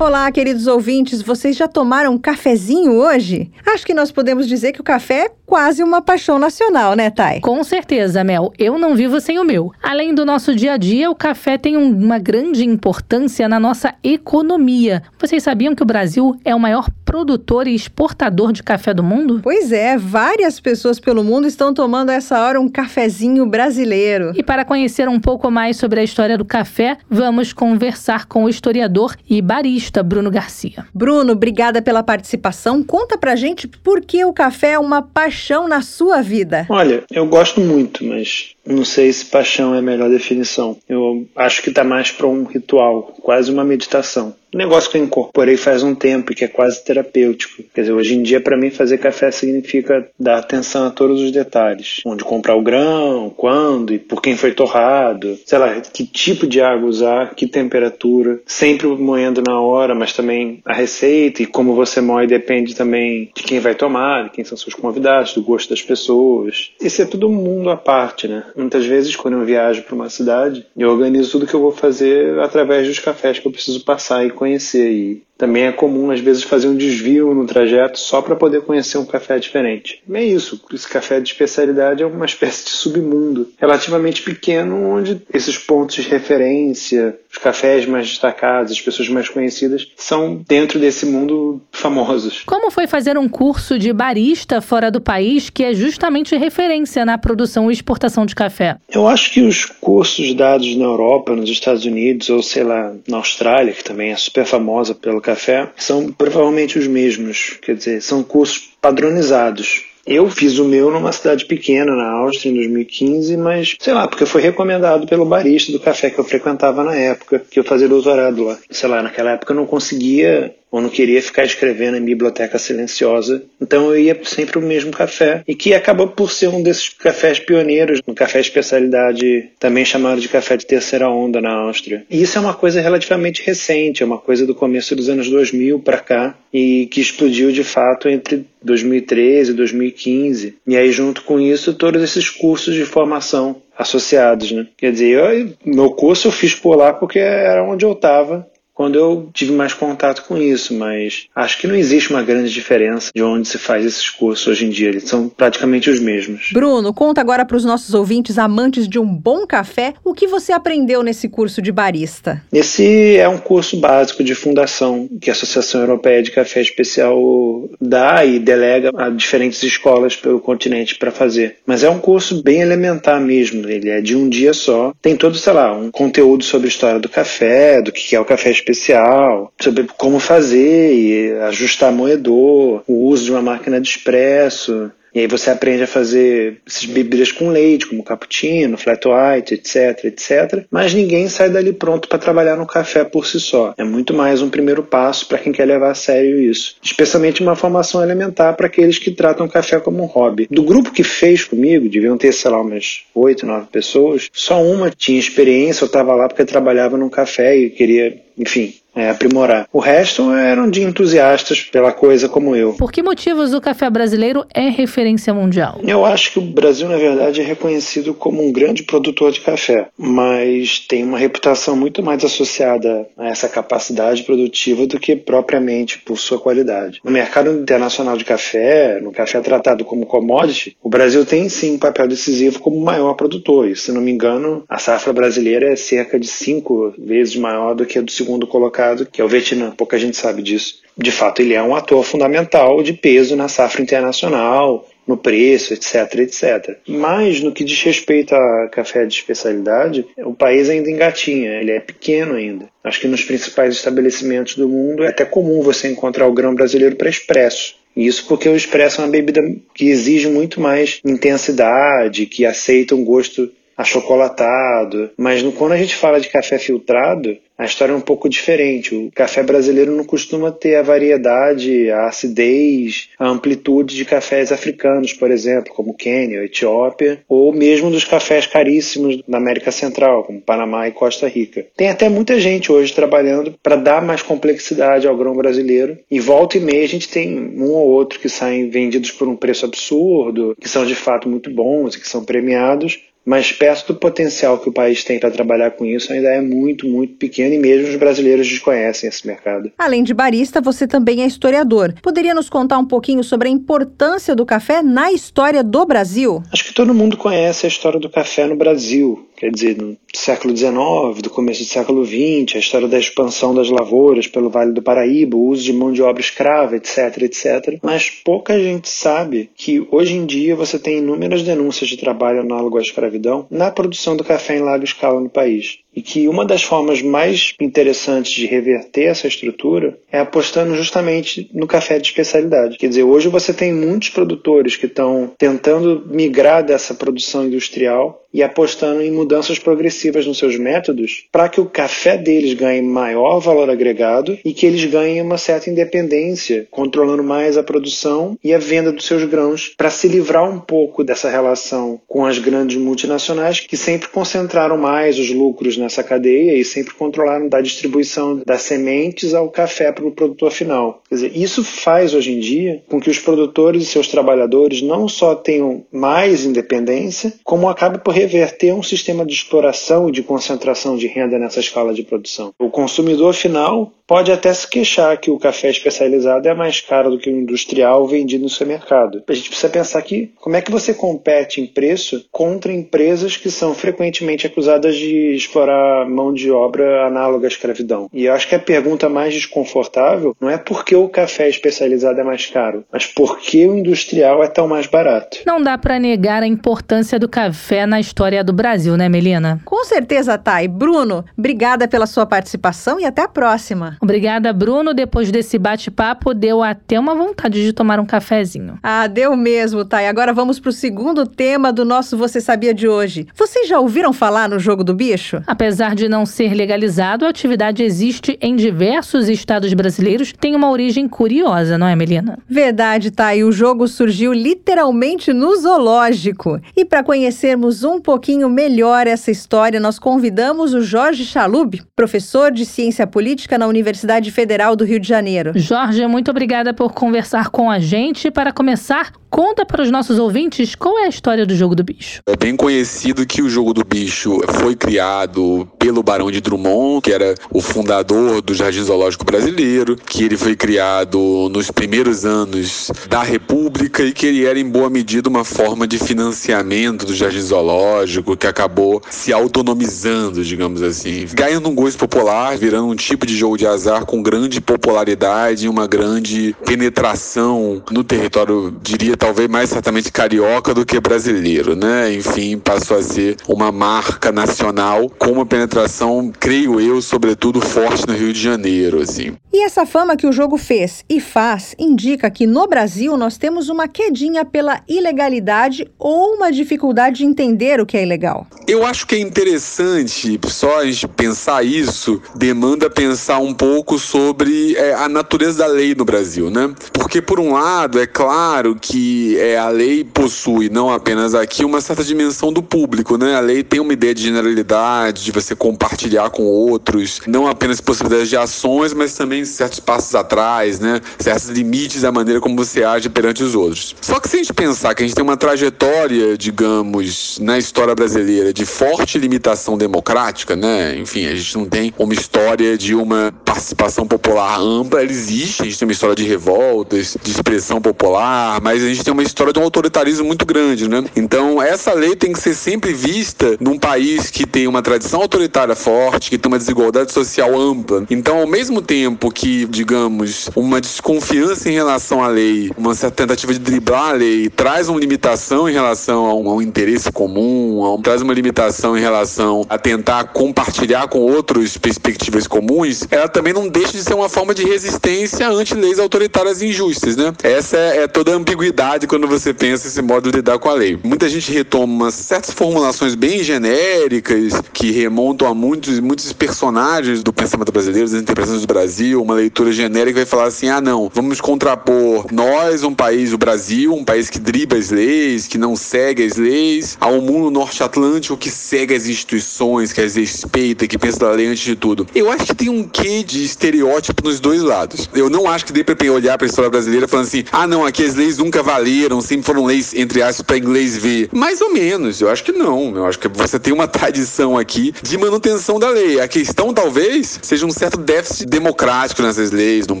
A: Olá, queridos ouvintes, vocês já tomaram um cafezinho hoje? Acho que nós podemos dizer que o café é quase uma paixão nacional, né, Thay?
B: Com certeza, Mel. Eu não vivo sem o meu. Além do nosso dia a dia, o café tem uma grande importância na nossa economia. Vocês sabiam que o Brasil é o maior produtor e exportador de café do mundo?
A: Pois é, várias pessoas pelo mundo estão tomando essa hora um cafezinho brasileiro.
B: E para conhecer um pouco mais sobre a história do café, vamos conversar com o historiador e barista Bruno Garcia.
A: Bruno, obrigada pela participação. Conta pra gente por que o café é uma paixão na sua vida.
H: Olha, eu gosto muito, mas não sei se paixão é a melhor definição. Eu acho que está mais para um ritual, quase uma meditação. Um negócio que eu incorporei faz um tempo e que é quase terapêutico. Quer dizer, hoje em dia, para mim, fazer café significa dar atenção a todos os detalhes. Onde comprar o grão, quando e por quem foi torrado. Sei lá, que tipo de água usar, que temperatura. Sempre moendo na hora, mas também a receita e como você moe depende também de quem vai tomar, de quem são seus convidados, do gosto das pessoas. Isso é tudo um mundo à parte, né? Muitas vezes, quando eu viajo para uma cidade, eu organizo tudo que eu vou fazer através dos cafés que eu preciso passar e conhecer. E também é comum, às vezes, fazer um desvio no trajeto só para poder conhecer um café diferente. É isso. Esse café de especialidade é uma espécie de submundo relativamente pequeno, onde esses pontos de referência, os cafés mais destacados, as pessoas mais conhecidas, são dentro desse mundo famosos.
B: Como foi fazer um curso de barista fora do país, que é justamente referência na produção e exportação de café?
H: Eu acho que os cursos dados na Europa, nos Estados Unidos, ou sei lá, na Austrália, que também é super famosa pelo café, são provavelmente os mesmos. Quer dizer, são cursos padronizados. Eu fiz o meu numa cidade pequena, na Áustria, em 2015, mas sei lá, porque foi recomendado pelo barista do café que eu frequentava na época, que eu fazia doutorado lá. Sei lá, naquela época eu não conseguia ou não queria ficar escrevendo em biblioteca silenciosa. Então eu ia sempre o mesmo café e que acabou por ser um desses cafés pioneiros no café especialidade, também chamado de café de terceira onda na Áustria. E isso é uma coisa relativamente recente, é uma coisa do começo dos anos 2000 para cá e que explodiu de fato entre 2013 e 2015. E aí junto com isso todos esses cursos de formação associados, né? Quer dizer, eu, meu curso eu fiz por lá porque era onde eu estava quando eu tive mais contato com isso, mas acho que não existe uma grande diferença de onde se faz esses cursos hoje em dia, eles são praticamente os mesmos.
A: Bruno, conta agora para os nossos ouvintes amantes de um bom café o que você aprendeu nesse curso de barista.
H: Esse é um curso básico de fundação que a Associação Europeia de Café Especial dá e delega a diferentes escolas pelo continente para fazer. Mas é um curso bem elementar mesmo, ele é de um dia só, tem todo, sei lá, um conteúdo sobre a história do café, do que é o café especial especial, sobre como fazer e ajustar moedor, o uso de uma máquina de expresso, e aí você aprende a fazer essas bebidas com leite, como cappuccino, flat white, etc, etc. Mas ninguém sai dali pronto para trabalhar no café por si só. É muito mais um primeiro passo para quem quer levar a sério isso. Especialmente uma formação elementar para aqueles que tratam o café como um hobby. Do grupo que fez comigo, deviam ter, sei lá, umas oito, nove pessoas, só uma tinha experiência, eu estava lá porque trabalhava num café e queria, enfim, é, aprimorar. O resto eram de entusiastas pela coisa como eu.
B: Por que motivos o café brasileiro é referência mundial?
H: Eu acho que o Brasil, na verdade, é reconhecido como um grande produtor de café, mas tem uma reputação muito mais associada a essa capacidade produtiva do que propriamente por sua qualidade. No mercado internacional de café, no café tratado como commodity, o Brasil tem sim um papel decisivo como maior produtor. E, se não me engano, a safra brasileira é cerca de cinco vezes maior do que a do segundo colocado mercado, que é o Vietnã. Pouca gente sabe disso. De fato, ele é um ator fundamental de peso na safra internacional, no preço, etc, etc. Mas no que diz respeito a café de especialidade, o país ainda engatinha, ele é pequeno ainda. Acho que nos principais estabelecimentos do mundo é até comum você encontrar o grão brasileiro para expresso. Isso porque o expresso é uma bebida que exige muito mais intensidade, que aceita um gosto achocolatado. Mas quando a gente fala de café filtrado, a história é um pouco diferente. O café brasileiro não costuma ter a variedade, a acidez, a amplitude de cafés africanos, por exemplo, como Quênia, Etiópia, ou mesmo dos cafés caríssimos da América Central, como Panamá e Costa Rica. Tem até muita gente hoje trabalhando para dar mais complexidade ao grão brasileiro, e volta e meia a gente tem um ou outro que saem vendidos por um preço absurdo, que são de fato muito bons e que são premiados, mas perto do potencial que o país tem para trabalhar com isso ainda é muito, muito pequeno e mesmo os brasileiros desconhecem esse mercado.
A: Além de barista, você também é historiador. Poderia nos contar um pouquinho sobre a importância do café na história do Brasil?
H: Acho que todo mundo conhece a história do café no Brasil quer dizer, no século XIX, do começo do século XX, a história da expansão das lavouras pelo Vale do Paraíba, o uso de mão de obra escrava, etc, etc. Mas pouca gente sabe que hoje em dia você tem inúmeras denúncias de trabalho análogo à escravidão na produção do café em larga escala no país e que uma das formas mais interessantes de reverter essa estrutura é apostando justamente no café de especialidade. Quer dizer, hoje você tem muitos produtores que estão tentando migrar dessa produção industrial e apostando em mudanças progressivas nos seus métodos para que o café deles ganhe maior valor agregado e que eles ganhem uma certa independência, controlando mais a produção e a venda dos seus grãos para se livrar um pouco dessa relação com as grandes multinacionais que sempre concentraram mais os lucros nessa cadeia e sempre controlaram da distribuição das sementes ao café para o produtor final. Quer dizer, isso faz hoje em dia com que os produtores e seus trabalhadores não só tenham mais independência, como acabem por reverter um sistema de exploração e de concentração de renda nessa escala de produção. O consumidor final pode até se queixar que o café especializado é mais caro do que o industrial vendido no seu mercado. A gente precisa pensar aqui como é que você compete em preço contra empresas que são frequentemente acusadas de explorar mão de obra análoga à escravidão. E eu acho que a pergunta mais desconfortável não é por que o café especializado é mais caro, mas por que o industrial é tão mais barato.
B: Não dá para negar a importância do café na história do Brasil, né, Melina?
A: Com Com certeza, Thay. Bruno, obrigada pela sua participação e até a próxima.
B: Obrigada, Bruno. Depois desse bate-papo, deu até uma vontade de tomar um cafezinho.
A: Ah, deu mesmo, Thay. Agora vamos para o segundo tema do nosso Você Sabia de hoje. Vocês já ouviram falar no jogo do bicho?
B: Apesar de não ser legalizado, a atividade existe em diversos estados brasileiros. Tem uma origem curiosa, não é, Melina?
A: Verdade, Thay. O jogo surgiu literalmente no zoológico. E para conhecermos um pouquinho melhor essa história, nós convidamos o Jorge Chalub, professor de Ciência Política na Universidade Federal do Rio de Janeiro.
B: Jorge, muito obrigada por conversar com a gente. Para começar, conta para os nossos ouvintes qual é a história do Jogo do Bicho.
I: É bem conhecido que o Jogo do Bicho foi criado pelo Barão de Drummond, que era o fundador do Jardim Zoológico Brasileiro, que ele foi criado nos primeiros anos da República e que ele era em boa medida uma forma de financiamento do Jardim Zoológico, que acabou se autonomizando, digamos assim, ganhando um gosto popular, virando um tipo de jogo de azar com grande popularidade e uma grande penetração no território, diria talvez mais certamente carioca do que brasileiro, né? Enfim, passou a ser uma marca nacional com uma penetração, creio eu, sobretudo forte no Rio de Janeiro, assim.
A: E essa fama que o jogo fez e faz indica que no Brasil nós temos uma quedinha pela ilegalidade ou uma dificuldade de entender o que é ilegal.
I: Eu acho que é interessante só a gente pensar isso, demanda pensar um pouco sobre é, a natureza da lei no Brasil, né? Porque por um lado é claro que é, a lei possui não apenas aqui uma certa dimensão do público, né? A lei tem uma ideia de generalidade, de você compartilhar com outros, não apenas possibilidades de ações, mas também certos passos atrás, né? Certos limites da maneira como você age perante os outros. Só que se a gente pensar que a gente tem uma trajetória, digamos, na história brasileira de forte limitação democrática, né? Enfim, a gente não tem uma história de uma participação popular ampla, ela existe, a gente tem uma história de revoltas, de expressão popular, mas a gente tem uma história de um autoritarismo muito grande, né? Então, essa lei tem que ser sempre vista num país que tem uma tradição autoritária forte, que tem uma desigualdade social ampla. Então, ao mesmo tempo que, digamos, uma desconfiança em relação à lei, uma certa tentativa de driblar a lei, traz uma limitação em relação a um, a um interesse comum, um, traz uma limitação em relação a tentar compartilhar com outros perspectivas comuns, ela também não deixa de ser uma forma de resistência ante leis autoritárias injustas, né? Essa é, é toda a ambiguidade quando você pensa esse modo de lidar com a lei. Muita gente retoma certas formulações bem genéricas que remontam a muitos muitos personagens do pensamento brasileiro, das interpretações do Brasil, uma leitura genérica vai falar assim: "Ah, não, vamos contrapor nós, um país, o Brasil, um país que driba as leis, que não segue as leis, ao mundo norte-atlântico que segue as instituições, que as respeita, que pensa da lei antes de tudo". Eu acho que tem um quê de estereótipo nos dois lados. Eu não acho que dê para olhar para a história brasileira falando assim: "Ah, não, aqui as leis nunca valeram, sempre foram leis entre aspas para inglês ver". Mais ou menos, eu acho que não. Eu acho que você tem uma tradição aqui de manutenção da lei. A questão talvez seja um certo déficit democrático nessas leis, num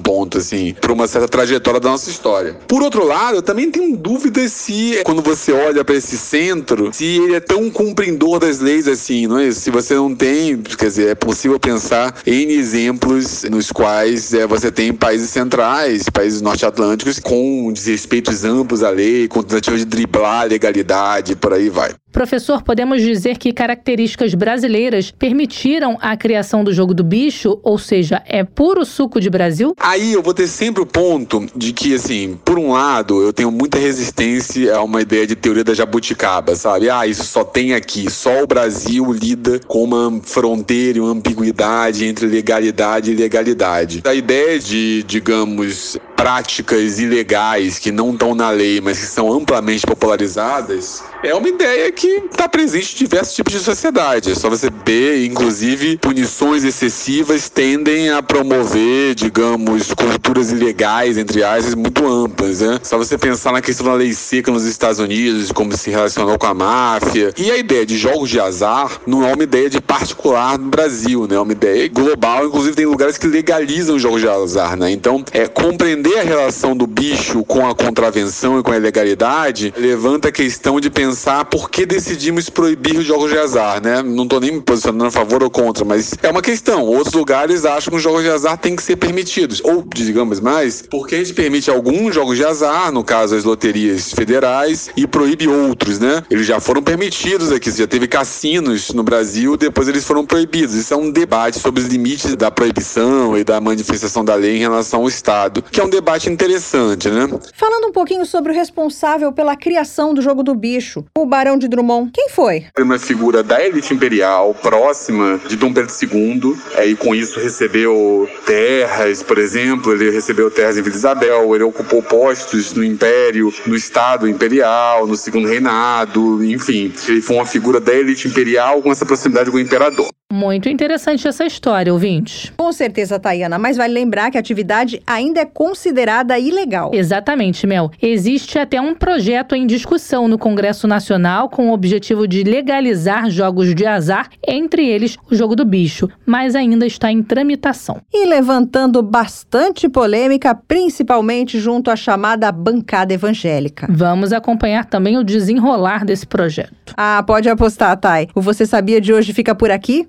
I: ponto assim, para uma certa trajetória da nossa história. Por outro lado, eu também tenho dúvidas se quando você olha para esse centro, se ele é tão cumpridor das leis assim, não é? Se você não tem, quer dizer, é possível pensar em exemplos nos quais é, você tem países centrais, países norte-atlânticos com desrespeitos amplos à lei, com tentativa de driblar a legalidade, por aí vai.
B: Professor, podemos dizer que características brasileiras permitiram a criação do jogo do bicho, ou seja, é puro suco de Brasil?
I: Aí eu vou ter sempre o ponto de que, assim, por um lado, eu tenho muita resistência a uma ideia de teoria da jabuticaba, sabe? Ah, isso só tem aqui, só o Brasil lida com uma fronteira e uma ambiguidade entre legalidade ilegalidade. A ideia de, digamos, práticas ilegais que não estão na lei, mas que são amplamente popularizadas, é uma ideia que está presente em diversos tipos de sociedade. É só você ver, inclusive, punições excessivas tendem a promover, digamos, culturas ilegais, entre aspas, muito amplas. Né? Só você pensar na questão da lei seca nos Estados Unidos, como se relacionou com a máfia. E a ideia de jogos de azar não é uma ideia de particular no Brasil, né? é uma ideia global. Inclusive, tem lugares que legalizam jogos de azar. Né? Então, é compreender entender a relação do bicho com a contravenção e com a ilegalidade levanta a questão de pensar por que decidimos proibir os jogos de azar, né? Não estou nem me posicionando a favor ou contra, mas é uma questão. Outros lugares acham que os jogos de azar têm que ser permitidos. Ou, digamos mais, porque a gente permite alguns jogos de azar, no caso as loterias federais, e proíbe outros, né? Eles já foram permitidos aqui, já teve cassinos no Brasil, depois eles foram proibidos. Isso é um debate sobre os limites da proibição e da manifestação da lei em relação ao Estado, que é um debate interessante, né?
A: Falando um pouquinho sobre o responsável pela criação do jogo do bicho, o Barão de Drummond, quem foi?
I: Uma figura da elite imperial, próxima de Dom Pedro II, é, e com isso recebeu terras, por exemplo, ele recebeu terras em Vila Isabel, ele ocupou postos no Império, no Estado Imperial, no Segundo Reinado, enfim, ele foi uma figura da elite imperial com essa proximidade com o imperador.
B: Muito interessante essa história, ouvintes.
A: Com certeza, Tayana, mas vale lembrar que a atividade ainda é considerada ilegal.
B: Exatamente, Mel. Existe até um projeto em discussão no Congresso Nacional com o objetivo de legalizar jogos de azar, entre eles o jogo do bicho, mas ainda está em tramitação.
A: E levantando bastante polêmica, principalmente junto à chamada bancada evangélica.
B: Vamos acompanhar também o desenrolar desse projeto.
A: Ah, pode apostar, Thay. O Você Sabia de hoje fica por aqui.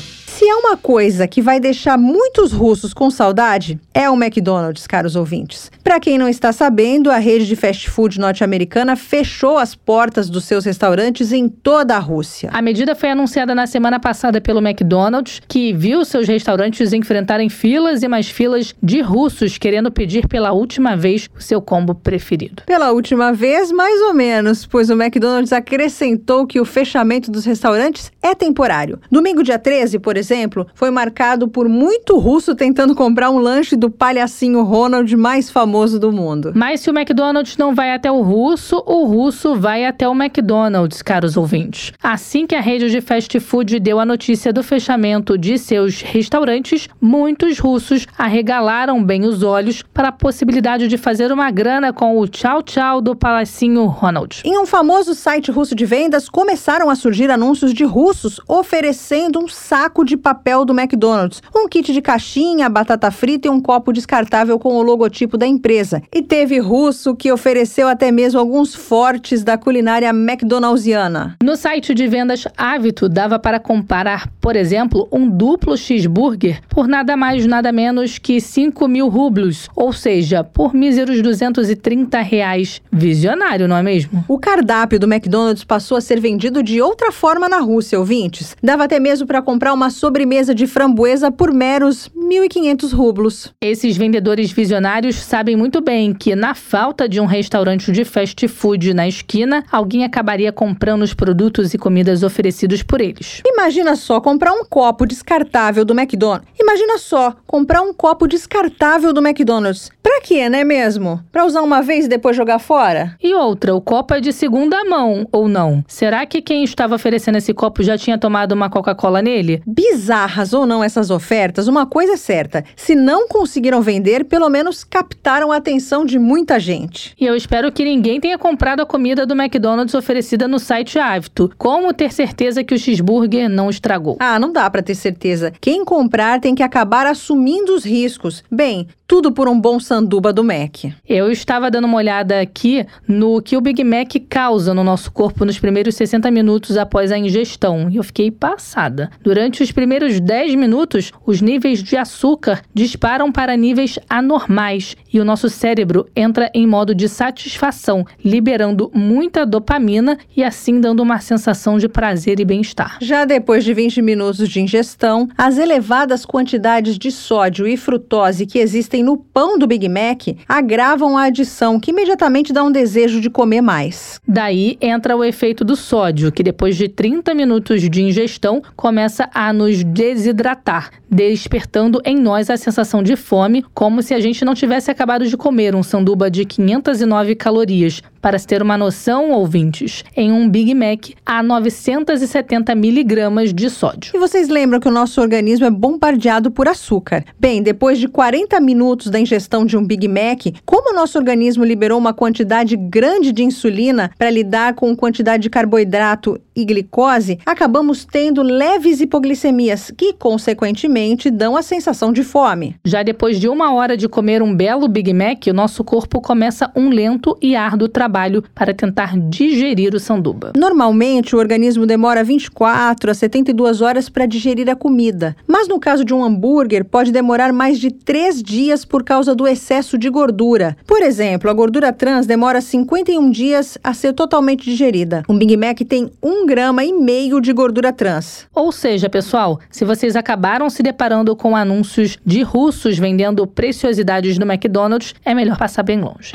A: Se é uma coisa que vai deixar muitos russos com saudade, é o McDonald's, caros ouvintes. Para quem não está sabendo, a rede de fast food norte-americana fechou as portas dos seus restaurantes em toda a Rússia.
B: A medida foi anunciada na semana passada pelo McDonald's, que viu seus restaurantes enfrentarem filas e mais filas de russos querendo pedir pela última vez o seu combo preferido.
A: Pela última vez, mais ou menos, pois o McDonald's acrescentou que o fechamento dos restaurantes é temporário. Domingo, dia 13, por exemplo, exemplo, foi marcado por muito russo tentando comprar um lanche do palhacinho Ronald mais famoso do mundo.
B: Mas se o McDonald's não vai até o russo, o russo vai até o McDonald's, caros ouvintes. Assim que a rede de fast food deu a notícia do fechamento de seus restaurantes, muitos russos arregalaram bem os olhos para a possibilidade de fazer uma grana com o tchau tchau do palhacinho Ronald.
A: Em um famoso site russo de vendas, começaram a surgir anúncios de russos oferecendo um saco de papel do McDonald's, um kit de caixinha, batata frita e um copo descartável com o logotipo da empresa. E teve russo que ofereceu até mesmo alguns fortes da culinária McDonald'siana.
B: No site de vendas Avito dava para comparar, por exemplo, um duplo cheeseburger por nada mais nada menos que 5 mil rublos, ou seja, por míseros 230 reais. Visionário, não é mesmo?
A: O cardápio do McDonald's passou a ser vendido de outra forma na Rússia, ouvintes. Dava até mesmo para comprar uma sobremesa de framboesa por meros 1.500 rublos.
B: Esses vendedores visionários sabem muito bem que, na falta de um restaurante de fast food na esquina, alguém acabaria comprando os produtos e comidas oferecidos por eles.
A: Imagina só comprar um copo descartável do McDonald's. Imagina só comprar um copo descartável do McDonald's. Pra quê, não é mesmo? Pra usar uma vez e depois jogar fora?
B: E outra, o copo é de segunda mão ou não? Será que quem estava oferecendo esse copo já tinha tomado uma Coca-Cola nele?
A: Bizarras ou não essas ofertas, uma coisa é certa: se não conseguiram vender, pelo menos captaram a atenção de muita gente.
B: E eu espero que ninguém tenha comprado a comida do McDonald's oferecida no site Avito. Como ter certeza que o cheeseburger não estragou?
A: Ah, não dá para ter certeza. Quem comprar tem que acabar assumindo os riscos. Bem, tudo por um bom sanduba do Mac.
B: Eu estava dando uma olhada aqui no que o Big Mac causa no nosso corpo nos primeiros 60 minutos após a ingestão e eu fiquei passada. Durante os primeiros primeiros 10 minutos, os níveis de açúcar disparam para níveis anormais e o nosso cérebro entra em modo de satisfação, liberando muita dopamina e assim dando uma sensação de prazer e bem-estar.
A: Já depois de 20 minutos de ingestão, as elevadas quantidades de sódio e frutose que existem no pão do Big Mac agravam a adição, que imediatamente dá um desejo de comer mais.
B: Daí entra o efeito do sódio, que depois de 30 minutos de ingestão começa a nos desidratar, despertando em nós a sensação de fome, como se a gente não tivesse acabado de comer um sanduba de 509 calorias. Para se ter uma noção, ouvintes, em um Big Mac há 970 miligramas de sódio.
A: E vocês lembram que o nosso organismo é bombardeado por açúcar. Bem, depois de 40 minutos da ingestão de um Big Mac, como o nosso organismo liberou uma quantidade grande de insulina para lidar com quantidade de carboidrato e glicose, acabamos tendo leves hipoglicemias, que, consequentemente, dão a sensação de fome.
B: Já depois de uma hora de comer um belo Big Mac, o nosso corpo começa um lento e árduo trabalho para tentar digerir o sanduba.
A: Normalmente, o organismo demora 24 a 72 horas para digerir a comida, mas no caso de um hambúrguer, pode demorar mais de 3 dias por causa do excesso de gordura. Por exemplo, a gordura trans demora 51 dias a ser totalmente digerida. Um Big Mac tem 1 grama e meio de gordura trans.
B: Ou seja, pessoal, se vocês acabaram se deparando com anúncios de russos vendendo preciosidades no McDonald's, é melhor passar bem longe.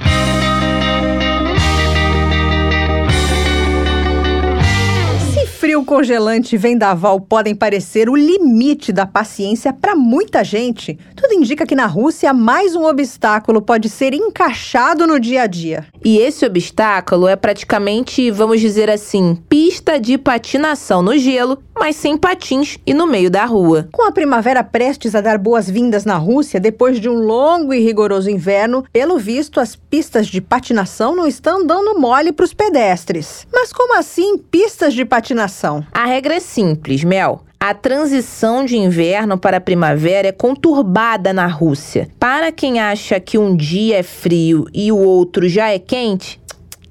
A: Frio congelante vendaval podem parecer o limite da paciência para muita gente, tudo indica que na Rússia mais um obstáculo pode ser encaixado no dia a dia.
J: E esse obstáculo é praticamente, vamos dizer assim, pista de patinação no gelo, mas sem patins e no meio da rua.
A: Com a primavera prestes a dar boas-vindas na Rússia, depois de um longo e rigoroso inverno, pelo visto as pistas de patinação não estão dando mole para os pedestres. Mas como assim pistas de patinação?
J: A regra é simples, Mel. A transição de inverno para primavera é conturbada na Rússia. Para quem acha que um dia é frio e o outro já é quente,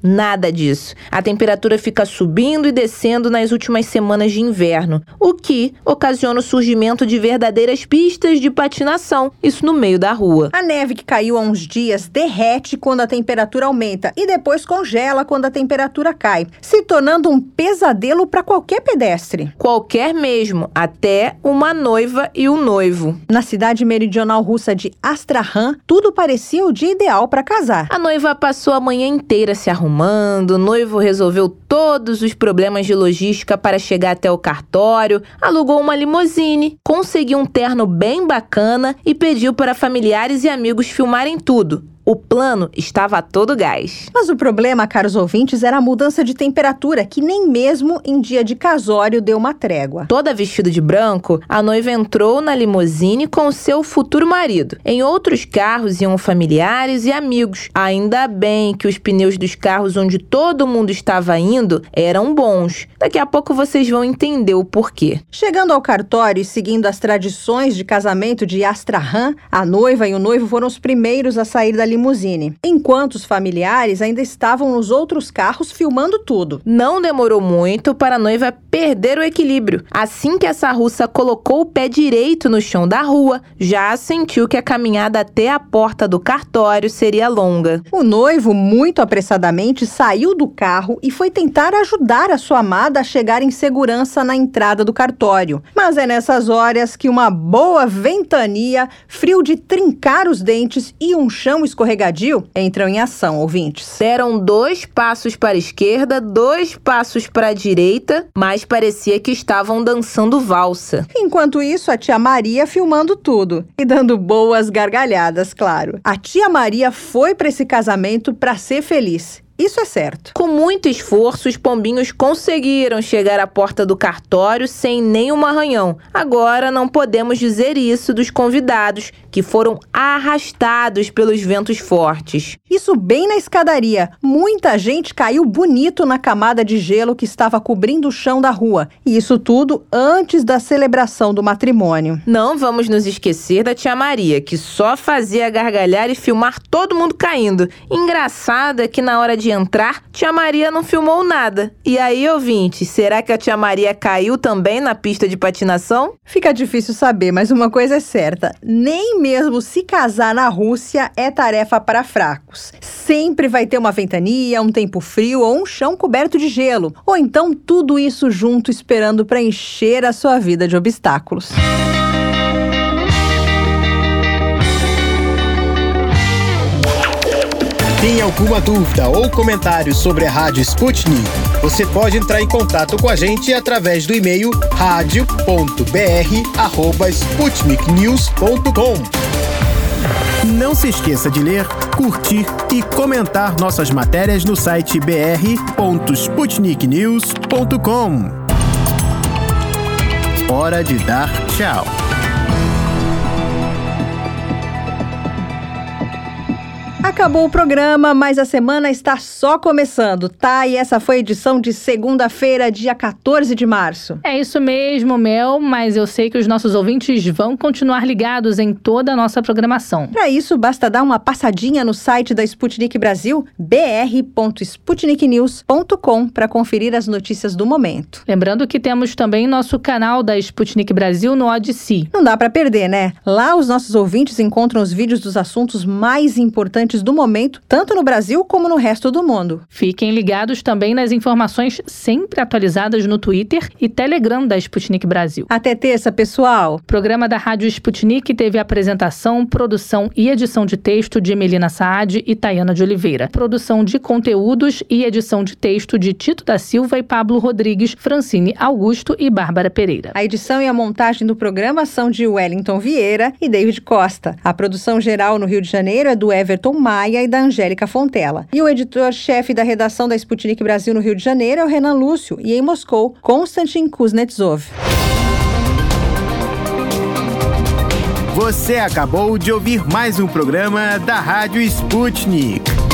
J: Nada disso. A temperatura fica subindo e descendo nas últimas semanas de inverno, o que ocasiona o surgimento de verdadeiras pistas de patinação, isso no meio da rua.
A: A neve que caiu há uns dias derrete quando a temperatura aumenta e depois congela quando a temperatura cai, se tornando um pesadelo para qualquer pedestre.
J: Qualquer mesmo, até uma noiva e um noivo.
A: Na cidade meridional russa de Astrakhan, tudo parecia o dia ideal para casar.
J: A noiva passou a manhã inteira se arrumando arrumando, o noivo resolveu todos os problemas de logística para chegar até o cartório, alugou uma limusine, conseguiu um terno bem bacana e pediu para familiares e amigos filmarem tudo. O plano estava a todo gás.
A: Mas o problema, caros ouvintes, era a mudança de temperatura, que nem mesmo em dia de casório deu uma trégua.
J: Toda vestida de branco, a noiva entrou na limusine com seu futuro marido. Em outros carros iam familiares e amigos. Ainda bem que os pneus dos carros onde todo mundo estava indo eram bons. Daqui a pouco vocês vão entender o porquê.
A: Chegando ao cartório e seguindo as tradições de casamento de Astrahan, a noiva e o noivo foram os primeiros a sair da limusine limusine, enquanto os familiares ainda estavam nos outros carros filmando tudo.
J: Não demorou muito para a noiva perder o equilíbrio. Assim que essa russa colocou o pé direito no chão da rua, já sentiu que a caminhada até a porta do cartório seria longa.
A: O noivo, muito apressadamente, saiu do carro e foi tentar ajudar a sua amada a chegar em segurança na entrada do cartório. Mas é nessas horas que uma boa ventania, frio de trincar os dentes e um chão escorregadio escorregadio entram em ação, ouvintes.
J: Deram dois passos para a esquerda, dois passos para a direita, mas parecia que estavam dançando valsa.
A: Enquanto isso, a tia Maria filmando tudo e dando boas gargalhadas, claro. A tia Maria foi para esse casamento para ser feliz isso é certo.
J: Com muito esforço, os pombinhos conseguiram chegar à porta do cartório sem nenhum arranhão. Agora não podemos dizer isso dos convidados, que foram arrastados pelos ventos fortes.
A: Isso bem na escadaria. Muita gente caiu bonito na camada de gelo que estava cobrindo o chão da rua. E isso tudo antes da celebração do matrimônio.
J: Não vamos nos esquecer da tia Maria, que só fazia gargalhar e filmar todo mundo caindo. Engraçado é que na hora de entrar, tia Maria não filmou nada. E aí, ouvinte, será que a tia Maria caiu também na pista de patinação?
A: Fica difícil saber, mas uma coisa é certa: nem mesmo se casar na Rússia é tarefa para fracos. Sempre vai ter uma ventania, um tempo frio ou um chão coberto de gelo. Ou então tudo isso junto esperando para encher a sua vida de obstáculos.
C: Tem alguma dúvida ou comentário sobre a Rádio Sputnik? Você pode entrar em contato com a gente através do e-mail radio.br@sputniknews.com. Não se esqueça de ler, curtir e comentar nossas matérias no site br.sputniknews.com. Hora de dar tchau.
A: Acabou o programa, mas a semana está só começando, tá? E essa foi a edição de segunda-feira, dia 14 de março.
B: É isso mesmo, Mel, mas eu sei que os nossos ouvintes vão continuar ligados em toda a nossa programação.
A: Para isso, basta dar uma passadinha no site da Sputnik Brasil, br.sputniknews.com, para conferir as notícias do momento.
B: Lembrando que temos também nosso canal da Sputnik Brasil no Odyssey.
A: Não dá para perder, né? Lá os nossos ouvintes encontram os vídeos dos assuntos mais importantes do momento, tanto no Brasil como no resto do mundo.
B: Fiquem ligados também nas informações sempre atualizadas no Twitter e Telegram da Sputnik Brasil.
A: Até terça, pessoal!
B: O programa da Rádio Sputnik teve apresentação, produção e edição de texto de Melina Saad e Tayana de Oliveira. Produção de conteúdos e edição de texto de Tito da Silva e Pablo Rodrigues, Francine Augusto e Bárbara Pereira.
A: A edição e a montagem do programa são de Wellington Vieira e David Costa. A produção geral no Rio de Janeiro é do Everton Maia e da Angélica Fontela. E o editor-chefe da redação da Sputnik Brasil no Rio de Janeiro é o Renan Lúcio e em Moscou, Konstantin Kuznetsov.
C: Você acabou de ouvir mais um programa da Rádio Sputnik.